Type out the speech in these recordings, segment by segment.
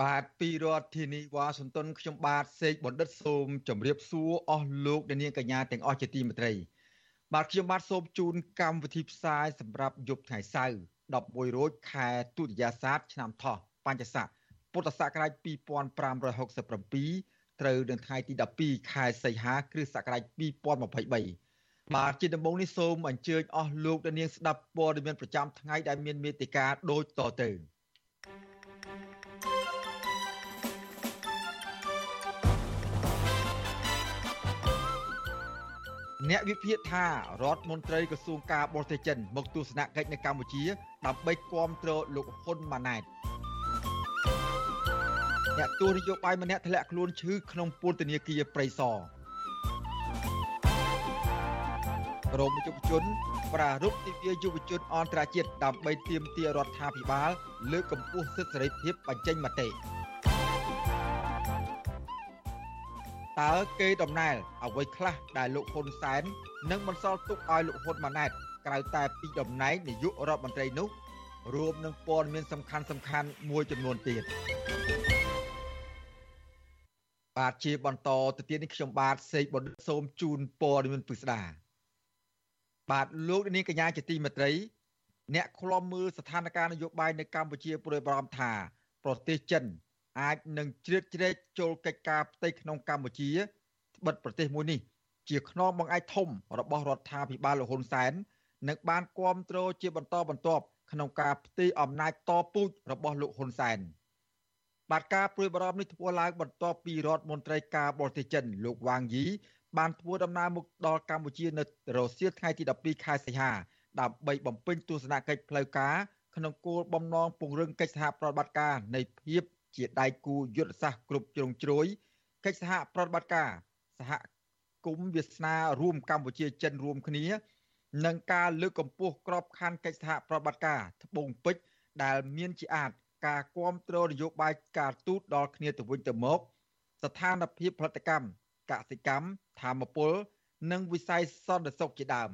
បាទពីរដ្ឋធានីវ៉ាស៊ីនតោនខ្ញុំបាទសេកបណ្ឌិតសូមជម្រាបសួរអស់លោកអ្នកនាងកញ្ញាទាំងអស់ជាទីមេត្រី បាទខ្ញុំបាទសូមជូនកម្មវិធីផ្សាយសម្រាប់យប់ថ្ងៃសៅរ៍11រោចខែទុតិយាសាទឆ្នាំថោះបញ្ញស័កពុទ្ធសករាជ2567ត្រូវនៅថ្ងៃទី12ខែសីហាគ្រិស្តសករាជ2023បាទជាដំបូងនេះសូមអញ្ជើញអស់លោកអ្នកនាងស្ដាប់ព័ត៌មានប្រចាំថ្ងៃដែលមានមេតិការដូចតទៅ អ្នកវិភាគថារដ្ឋមន្ត្រីក្រសួងការបរទេសចិនមកទស្សនកិច្ចនៅកម្ពុជា ដើម្បីគាំទ្រលោកហ៊ុនម៉ាណែតអ្នកទូនយោបាយម្នាក់ធ្លាក់ខ្លួនឈឺក្នុងពន្ធនាគារព្រៃសរក្រមយុវជន ប្រារព្ធទិវាយុវជនអន្តរជាតិដើម្បីទាមទាររដ្ឋាភិបាល លើកកម្ពស់សិទ្ធិសេរីភាពបញ្ចេញមតិ តើគេដំណែលអ្វីខ្លះដែលលោកហ៊ុនសែននឹងបន្សល់ទុកឲ្យលោកហ៊ុនម៉ាណែតក្រៅតែពីតំណែងនាយករដ្ឋមន្ត្រីនោះរួមនឹងព័ត៌មានសំខាន់សំខាន់មួយចំនួនទៀតបាទជាបន្តទៅទៀតនេះខ្ញុំបាទសេកបណ្ឌិតសូមជូនព័ត៌មានពិស្ដាបាទលោកនាងកញ្ញាជាទីមេត្រី អ្នកខ្លំមើលស្ថានភាពនយោបាយនៅកម្ពុជាព្រួយបារម្ភថា ប្រទេសចិន អាចនឹងជ្រៀតជ្រែកចូលកិច្ចការផ្ទៃក្នុងកម្ពុជាត្បិតប្រទេសមួយនេះ ជាខ្នងបង្អែកធំរបស់រដ្ឋាភិបាលលហ៊ុនសែននិងបានគ្រប់គ្រងជាបន្តបន្ទាប់ក្នុងការផ្ទេរអំណាចតពូជរបស់លោកហ៊ុនសែនបាទការព្រួយបារម្ភនេះធ្វើឡើងបន្ទាប់ពីរដ្ឋមន្ត្រីការបរទេសចិន លោកវ៉ាងយីបានធ្វើដំណើរមកដល់កម្ពុជានៅរសៀលថ្ងៃទី12ខែសីហាដើម្បីបំពេញទស្សនកិច្ចផ្លូវការក្នុងគោលបំណងពង្រឹងកិច្ចសហប្រតិបត្តិការនៃភាព ជាដៃគូយុទ្ធសាស្ត្រគ្រប់ជ្រុងជ្រោយកិច្ចសហប្រតិបត្តិការសហគមន៍វាសនារួមកម្ពុជាចិនរួមគ្នានិងការលើកកម្ពស់ក្របខ័ណ្ឌកិច្ចសហប្រតិបត្តិការត្បូងពេជ្រដែលមានជាអាចការគ្រប់គ្រងនយោបាយការទូតដល់គ្នាទៅវិញទៅមក ស្ថានភាពផលិតកម្មកសិកម្មធម្មពល និងវិស័យសន្តិសុខជាដើម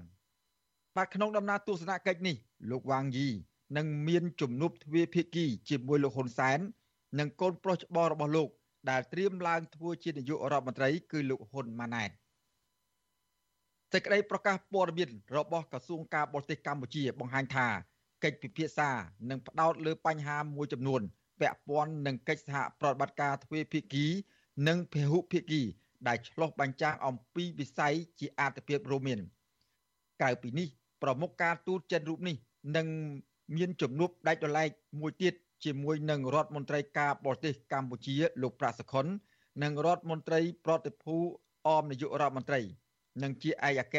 បាទក្នុងដំណើរទស្សនកិច្ចនេះលោកវ៉ាងយីនឹងមានជំនួបទ្វេភាគីជាមួយលោកហ៊ុនសែន និងកូនប្រុសច្បងរបស់លោក ដែលត្រៀមឡើងធ្វើជានាយករដ្ឋមន្ត្រី គឺលោកហ៊ុនម៉ាណែតសេចក្តីប្រកាសព័ត៌មានរបស់ក្រសួងការបរទេសកម្ពុជា បង្ហាញថាកិច្ចពិភាក្សានឹងផ្ដោតលើបញ្ហាមួយចំនួនពាក់ព័ន្ធនឹងកិច្ចសហប្រតិបត្តិការទ្វេភាគី និងពហុភាគី ដែលឆ្លុះបញ្ចាំងអំពីវិស័យជាអាទិភាពរួមមានក្រៅពីនេះប្រមុខការទូតចិនរូបនេះនឹងមានជំនួបដាច់ដライមួយទៀត ជាមួយនឹងរដ្ឋមន្ត្រីការបរទេសកម្ពុជាលោកប្រាក់សុខុននិងរដ្ឋមន្ត្រីប្រតិភូអមនាយករដ្ឋមន្ត្រី និងជាឯកអគ្គ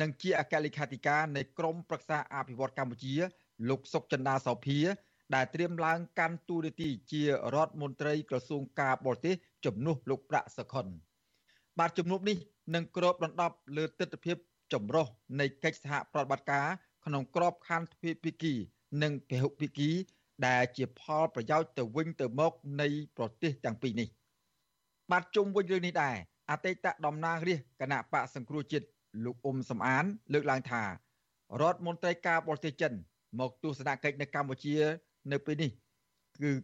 និងជាអគ្គលេខាធិការនៃក្រមប្រឹក្សាអភិវឌ្ឍកម្ពុជា លោកសុកចិន្តាសោភាដែលត្រៀមឡើងកាន់តួនាទីជារដ្ឋមន្ត្រីក្រសួងការបរទេសជំនួសលោកប្រាក់សុខុនបាទជំនួបនេះនឹងគ្របដណ្ដប់លើទស្សនវិជ្ជាចម្រុះនៃកិច្ចសហប្រតិបត្តិការក្នុងក្របខ័ណ្ឌទ្វេភាគី និងពហុភាគី ដែលជាផលប្រយោជន៍ទៅវិញទៅមកនៃប្រទេសទាំងពីរនេះ បាទជុំវិញរឿងនេះដែរអតីតតំណាងរាជគណៈបកសង្គ្រោះជាតិលោកអ៊ុំសំអាន លើកឡើងថារដ្ឋមន្ត្រីការបរទេសចិន មកទស្សនកិច្ចនៅកម្ពុជា នៅពេលនេះ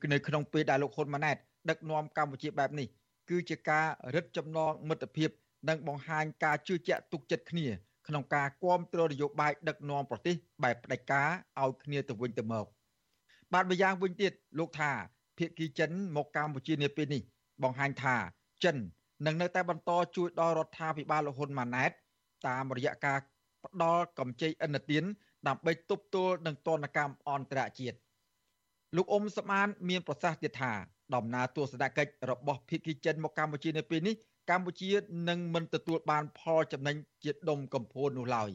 គឺនៅក្នុងពេលដែលលោកហ៊ុនម៉ាណែតដឹកនាំកម្ពុជាបែបនេះគឺជាការរឹតចំណងមិត្តភាព និងបង្ហាញការជឿជាក់ទុកចិត្តគ្នា ក្នុងការគាំទ្រនយោបាយដឹកនាំប្រទេសបែបផ្ដាច់ការឲ្យគ្នាទៅវិញទៅមក បាទម្យ៉ាងវិញទៀតលោកថាភៀកគីចិនមកកម្ពុជានាពេលនេះបង្ហាញថាចិននឹងនៅតែបន្តជួយដល់រដ្ឋាភិបាលលហ៊ុនម៉ាណែតតាមរយៈការផ្ដល់កម្ចីឥណទានដើម្បីទប់ទល់នឹងទណ្ឌកម្មអន្តរជាតិលោកអ៊ុំសមានមានប្រសាសន៍ទៀតថាដំណើរទស្សនកិច្ចរបស់ភៀកគីចិនមកកម្ពុជានៅពេលនេះកម្ពុជានឹងមិនទទួលបានផលចំណេញជាដុំកំភួននោះឡើយ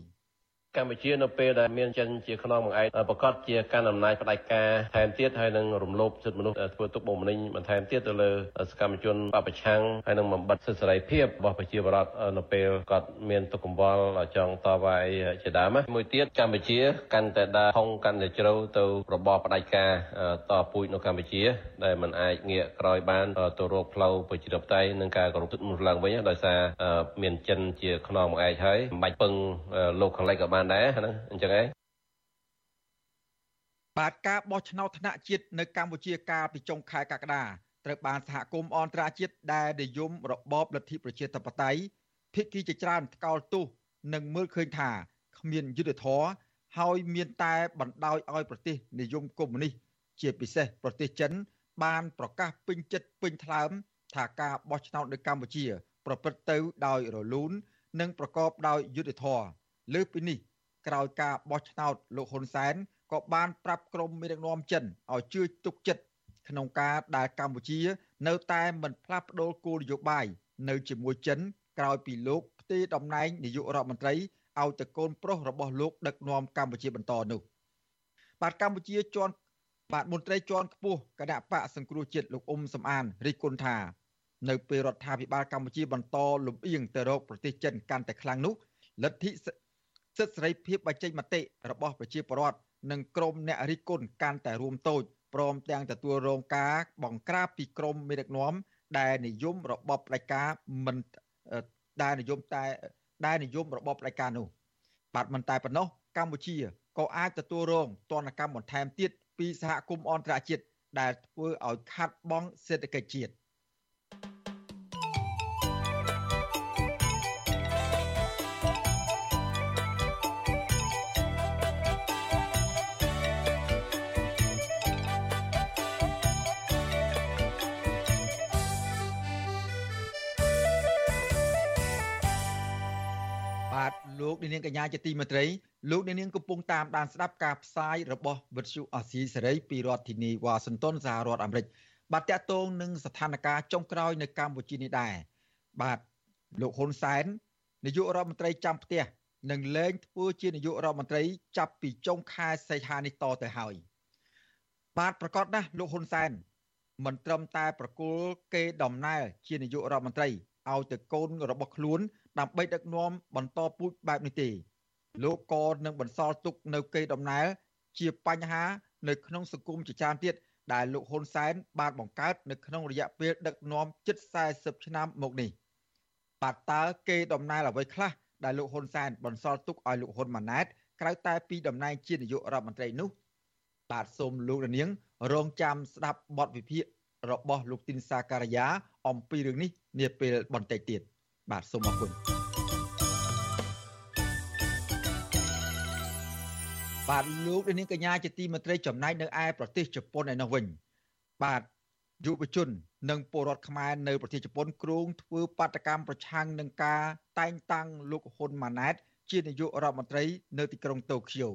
កម្ពុជានៅពេលដែលមានចិនជាខ្នងបង្អែកប្រកាសជាកាន់អំណាចផ្ដាច់ការថែមទៀតហើយនឹងរំលោភសិទ្ធិមនុស្សធ្វើទុកបុកម្នេញបន្ថែមទៀតទៅលើសកម្មជនបពប្រឆាំងហើយនឹងបំបិតសិទ្ធិសេរីភាពរបស់ប្រជាពលរដ្ឋនៅពេលគាត់មានទុកកង្វល់ចង់តវ៉ាអីជាដើមមួយទៀតកម្ពុជាកាន់តែដើរហុងកាន់តែជ្រៅទៅរបបផ្ដាច់ការតពូជនៅកម្ពុជា ដែលมันអាចងាកក្រោយបានទៅរកផ្លូវប្រជាធិបតេយ្យនិងការគោរពសិទ្ធិមនុស្សឡើងវិញដោយសារមានចិនជាខ្នងបង្អែកហើយមិនបាច់ពឹងលោកខាងលិចក៏បានដែរហ្នឹងអញ្ចឹងឯងបាទការបោះឆ្នោតថ្នាក់ជាតិនៅកម្ពុជាកាលពីចុងខែកក្កដាត្រូវបានសហគមន៍អន្តរជាតិដែលនិយមរបបលទ្ធិប្រជាធិបតេយ្យភាគីជាច្រើនថ្កោលទោសនិងមើលឃើញថាគ្មានយុត្តិធម៌ហើយមានតែបណ្ដោយឲ្យប្រទេសនិយមកុម្មុយនីសជាពិសេសប្រទេសចិន បានប្រកាសពេញចិត្តពេញថ្លើមថាការបោះឆ្នោតនៅកម្ពុជា ប្រព្រឹត្តទៅដោយរលូន និងប្រកបដោយយុត្តិធម៌លើពីនេះ ក្រោយការបោះឆ្នោតលោកហ៊ុនសែនក៏បានប្រាប់ក្រុមមេដឹកនាំចិនឲ្យជឿទុកចិត្តក្នុងការដែលកម្ពុជា នៅតែមិនផ្លាស់ប្ដូរគោលនយោបាយនៅជាមួយចិន ក្រោយពីលោកផ្ទេរតំណែងនាយករដ្ឋមន្ត្រីឲ្យទៅកូនប្រុសរបស់លោកដឹកនាំកម្ពុជាបន្តនោះបាទកម្ពុជាជាន់បាទមន្ត្រីជាន់ខ្ពស់គណៈបកសង្គ្រោះជាតិលោកអ៊ុំសំអានរិះគន់ថា នៅពេលរដ្ឋាភិបាលកម្ពុជាបន្តលំអៀងទៅរកប្រទេសចិនកាន់តែខ្លាំងនោះលទ្ធិ សិទ្ធិសេរីភាពបញ្ចេញមតិរបស់ប្រជាពលរដ្ឋនិងក្រមអ្នករិះគន់កាន់តែរួមតូចព្រមទាំងទទួលរងការបង្ក្រាបពីក្រមមេដឹកនាំដែលនិយមរបបផ្ដាច់ការមិនដែលនិយមតែដែលនិយមរបបផ្ដាច់ការនោះបាទមិនតែប៉ុណ្ណោះកម្ពុជាក៏អាចទទួលរងទណ្ឌកម្មបន្ថែមទៀតពីសហគមន៍អន្តរជាតិដែលធ្វើឲ្យខាត់បងសេដ្ឋកិច្ចជាតិ នាងកញ្ញាជាទីមេត្រីលោកនាងកំពុងតាមដានស្ដាប់ការផ្សាយរបស់វិទ្យុអាស៊ីសេរីពីរដ្ឋធានីវ៉ាស៊ីនតោនសហរដ្ឋអាមេរិកបាទតកតងនឹងស្ថានភាពចុងក្រោយនៅកម្ពុជានេះដែរបាទលោកហ៊ុនសែននាយករដ្ឋមន្ត្រីចាំផ្ទះនឹងលែងធ្វើជានាយករដ្ឋមន្ត្រីចាប់ពីចុងខែសីហានេះតទៅហើយបាទប្រកាសណាស់លោកហ៊ុនសែនមិនត្រឹមតែប្រគល់គេដំណើរជានាយករដ្ឋមន្ត្រីឲ្យទៅកូនរបស់ខ្លួន ដើម្បីដឹកនាំបន្តពូជបែបនេះទេលោកក៏នឹងបន្សល់ទុកនៅកេរដំណែលជាបញ្ហានៅក្នុងសង្គមជាច្រើនទៀតដែលលោកហ៊ុនសែនបានបង្កើតនៅក្នុងរយៈពេលដឹកនាំជិត40ឆ្នាំមកនេះបាទតើគេដំណែលអ្វីខ្លះដែលលោកហ៊ុនសែនបន្សល់ទុកឲ្យលោកហ៊ុនម៉ាណែតក្រៅតែពីតំណែងជានាយករដ្ឋមន្ត្រីនោះបាទសូមលោកនាង រងចាំស្ដាប់បទវិភាគរបស់លោកទីនសាការីយ៉ាអំពីរឿងនេះនាពេលបន្តិចទៀត បាទសូមអរគុណបាទលោកនាងកញ្ញាជាទីមេត្រីចំណាយនៅឯប្រទេសជប៉ុនឯនោះវិញបាទយុវជន និងពលរដ្ឋខ្មែរនៅប្រទេសជប៉ុនគ្រោងធ្វើបាតកម្មប្រឆាំងនឹងការតែងតាំងលោកហ៊ុនម៉ាណែត ជានាយករដ្ឋមន្ត្រី នៅទីក្រុងតូក្យូ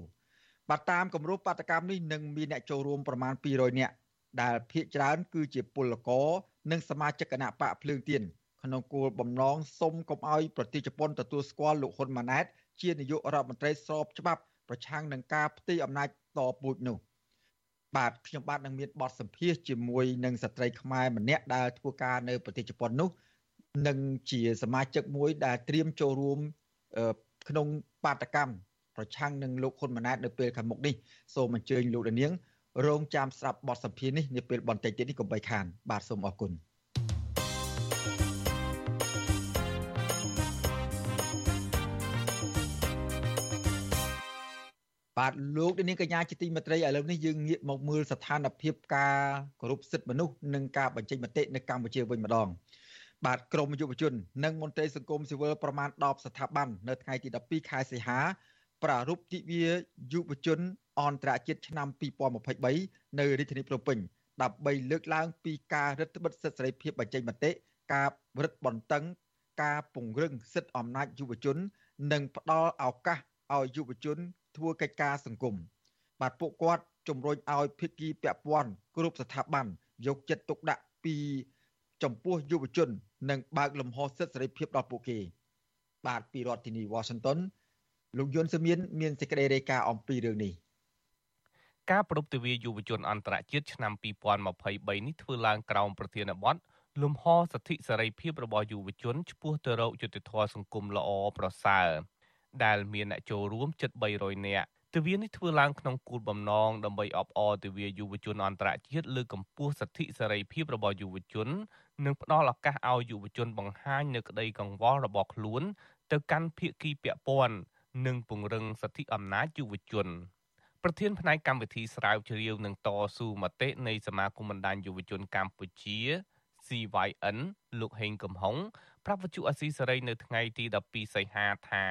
បាទតាមគម្រោងបាតកម្មនេះនឹងមានអ្នកចូលរួមប្រមាណ200នាក់ដែលភាគច្រើន គឺជាពលករនិងសមាជិកគណៈបកភ្លើងទៀន ក្នុងគោលបំណងសុំកុំឲ្យប្រទេសជប៉ុនទទួលស្គាល់លោកហ៊ុនម៉ាណែតជានាយករដ្ឋមន្ត្រីស្របច្បាប់ប្រឆាំងនឹងការផ្ទេរអំណាចតពូជនោះបាទខ្ញុំបាទនឹងមានបទសម្ភាសជាមួយនឹងស្ត្រីខ្មែរម្នាក់ដែលធ្វើការនៅប្រទេសជប៉ុននោះនិងជាសមាជិកមួយដែលត្រៀមចូលរួមក្នុងបាតកម្មប្រឆាំងនឹងលោកហ៊ុនម៉ាណែតនៅពេលខាងមុខនេះសូមអញ្ជើញលោកនាងរងចាំស្ដាប់បទសម្ភាសន៍នេះនាពេលបន្តិចទៀតនេះកុំបីខានបាទសូមអរគុណ បាទលោកនាងកញ្ញាជាទីមេត្រីឥឡូវនេះយើងងាកមកមើលស្ថានភាពការគោរពសិទ្ធិមនុស្សនិងការបញ្ចេញមតិនៅកម្ពុជាវិញម្ដងបាទក្រមយុវជន និងមន្ត្រីសង្គមស៊ីវិលប្រមាណ10ស្ថាប័ននៅថ្ងៃទី12ខែសីហាប្រារព្ធទិវាយុវជនអន្តរជាតិឆ្នាំ2023នៅរាជធានីភ្នំពេញដើម្បីលើកឡើងពីការរឹតបន្តឹងសិទ្ធិសេរីភាពបញ្ចេញមតិការរឹតបន្តឹង ការពង្រឹងសិទ្ធិអំណាចយុវជន និងផ្ដល់ឱកាសឲ្យយុវជន ធ្វើកិច្ចការសង្គមបាទពួកគាត់ជំរុញឲ្យភាគីពាក់ព័ន្ធគ្រប់ស្ថាប័នយកចិត្តទុកដាក់ពីចំពោះយុវជន និងបើកលំហសិទ្ធិសេរីភាពដល់ពួកគេ បាទពីរដ្ឋធានី Washington លោកយុនសមៀនមានសេចក្តីរាយការណ៍អំពីរឿងនេះការប្រពៃទិវាយុវជនអន្តរជាតិឆ្នាំ2023នេះធ្វើឡើងក្រោមប្រធានបទលំហសិទ្ធិសេរីភាពរបស់យុវជនឆ្ពោះទៅរកយុត្តិធម៌សង្គមល្អប្រសើរ ដែលមានអ្នកចូលរួមជិត300នាក់ទិវានេះធ្វើឡើងក្នុងគោលបំណងដើម្បីអបអរទិវាយុវជនអន្តរជាតិលើកកម្ពស់សិទ្ធិសេរីភាពរបស់យុវជននិងផ្ដល់ឱកាសឲ្យយុវជនបង្ហាញនៅក្តីកង្វល់របស់ខ្លួន ទៅកាន់ភាគីពាក់ព័ន្ធនិងពង្រឹងសិទ្ធិអំណាចយុវជនប្រធានផ្នែកកម្មវិធីស្រាវជ្រាវនិងតស៊ូមតិនៃសមាគមបណ្ដាញយុវជនកម្ពុជា CYN លោកហេងកំហុងប្រាប់វិទ្យុអស៊ីសេរីនៅថ្ងៃទី12សីហាថា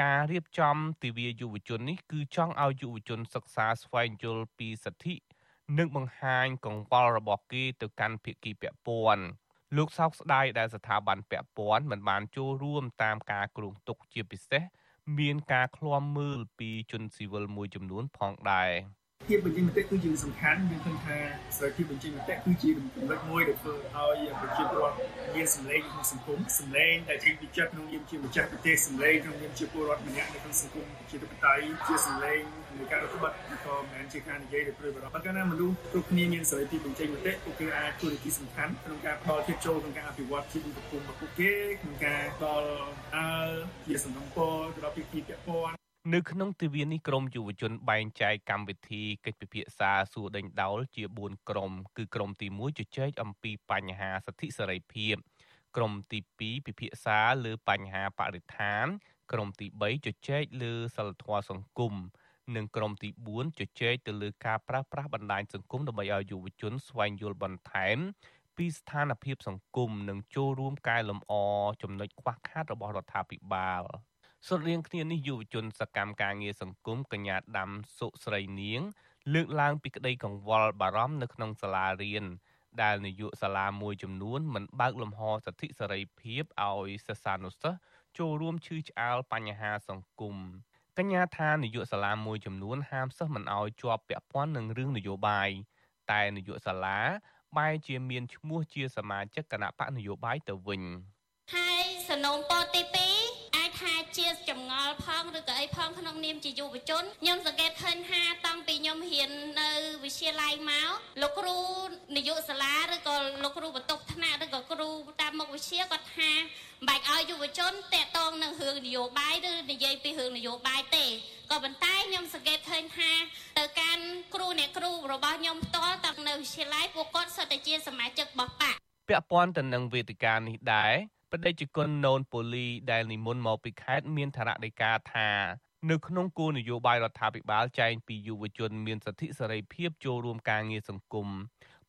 ការរៀបចំទិវាយុវជននេះគឺចង់ឲ្យយុវជនសិក្សាស្វែងយល់ពីសិទ្ធិនិងបង្ហាញកង្វល់របស់គេទៅកាន់ភាគីពាក់ព័ន្ធលោកសោកស្ដាយដែលស្ថាប័នពាក់ព័ន្ធមិនបានចូលរួមតាមការគ្រោងទុកជាពិសេស មានការឃ្លាំមើលពីជនស៊ីវិលមួយចំនួនផងដែរ។ ភាពបញ្ចេញមតិគឺជាសំខាន់យើងឃើញថាសេរីភាពបញ្ចេញមតិគឺជាចំណុចមួយដែលធ្វើឲ្យប្រជាពលរដ្ឋមានសម្លេងក្នុងសង្គមសម្លេងដែលចេញពីចិត្តក្នុងនាមជាម្ចាស់ប្រទេសសម្លេងក្នុងនាមជាពលរដ្ឋម្នាក់នៅក្នុងសង្គមជាធិបតេយ្យជាសម្លេងនៃការរដ្ឋបတ်ក៏មិនមែនជាការនិយាយដោយព្រួយបារម្ភប៉ុន្តែណាមនុស្សគ្រប់គ្នាមានសេរីភាពបញ្ចេញមតិពួកគេអាចធ្វើនីតិសំខាន់ក្នុងការផ្ដល់ភាពចូលក្នុងការអភិវឌ្ឍជីវសង្គមរបស់ពួកគេក្នុងការផ្ដល់អើជាសំណពរទៅដល់ភាគីពាក់ព័ន្ធ នៅក្នុងទិវានេះក្រមយុវជនបែងចែកកម្មវិធីកិច្ចពិភាក្សាសួរដេញដោលជា4ក្រុមគឺក្រុមទី1ជជែកអំពីបញ្ហាសិទ្ធិសេរីភាពក្រុមទី2ពិភាក្សាលើបញ្ហាបរិស្ថាន ក្រុមទី3ជជែកលើសិលធម៌សង្គមនិងក្រុមទី4ជជែកទៅលើការប្រើប្រាស់បណ្ដាញសង្គមដើម្បីឲ្យយុវជនស្វែងយល់បន្ថែមពីស្ថានភាពសង្គមនិងចូលរួមកែលម្អចំណុចខ្វះខាតរបស់រដ្ឋាភិបាល។ ស្រដៀងគ្នានេះយុវជនសកម្មការងារសង្គមកញ្ញាដាំសុស្រីនាង លើកឡើងពីក្តីកង្វល់បារម្ភនៅក្នុងសាលារៀនដែលនាយកសាលាមួយចំនួនមិនបើកលំហសិទ្ធិសេរីភាពឲ្យសិស្សានុសិស្សចូលរួមឈឺឆ្អាលបញ្ហាសង្គមកញ្ញាថានាយកសាលាមួយចំនួនហាមសិស្សមិនឲ្យជាប់ពាក់ព័ន្ធនឹងរឿងនយោបាយតែនាយកសាលាបែរជាមានឈ្មោះជាសមាជិកគណៈបកនយោបាយទៅវិញហើយសនំពរទី2ថា ជាចម្ងល់ផងឬក៏អីផងក្នុងនាមជាយុវជនខ្ញុំសង្កេតឃើញថាតាំងពីខ្ញុំរៀននៅវិទ្យាល័យមកលោកគ្រូនាយកសាលាឬក៏លោកគ្រូបន្ទប់ថ្នាក់ឬក៏គ្រូតាមមុខវិជ្ជាគាត់ថាមិនបាច់ឲ្យយុវជនតាក់ទងនឹងរឿងនយោបាយឬនិយាយពីរឿងនយោបាយទេក៏ប៉ុន្តែខ្ញុំសង្កេតឃើញថាទៅកាន់គ្រូអ្នកគ្រូរបស់ខ្ញុំផ្ទាល់តាំងនៅវិទ្យាល័យពួកគាត់សុទ្ធតែជាសមាជិករបស់បកពាក់ព័ន្ធទៅនឹងវេទិកានេះដែរ បដិជគុណណូនប៉ូលីដែលនិមន្តមកពីខេត្តមានឋានៈដីកាថានៅក្នុងគោលនយោបាយរដ្ឋាភិបាលចែងពីយុវជនមានសិទ្ធិសេរីភាពចូលរួមការងារសង្គម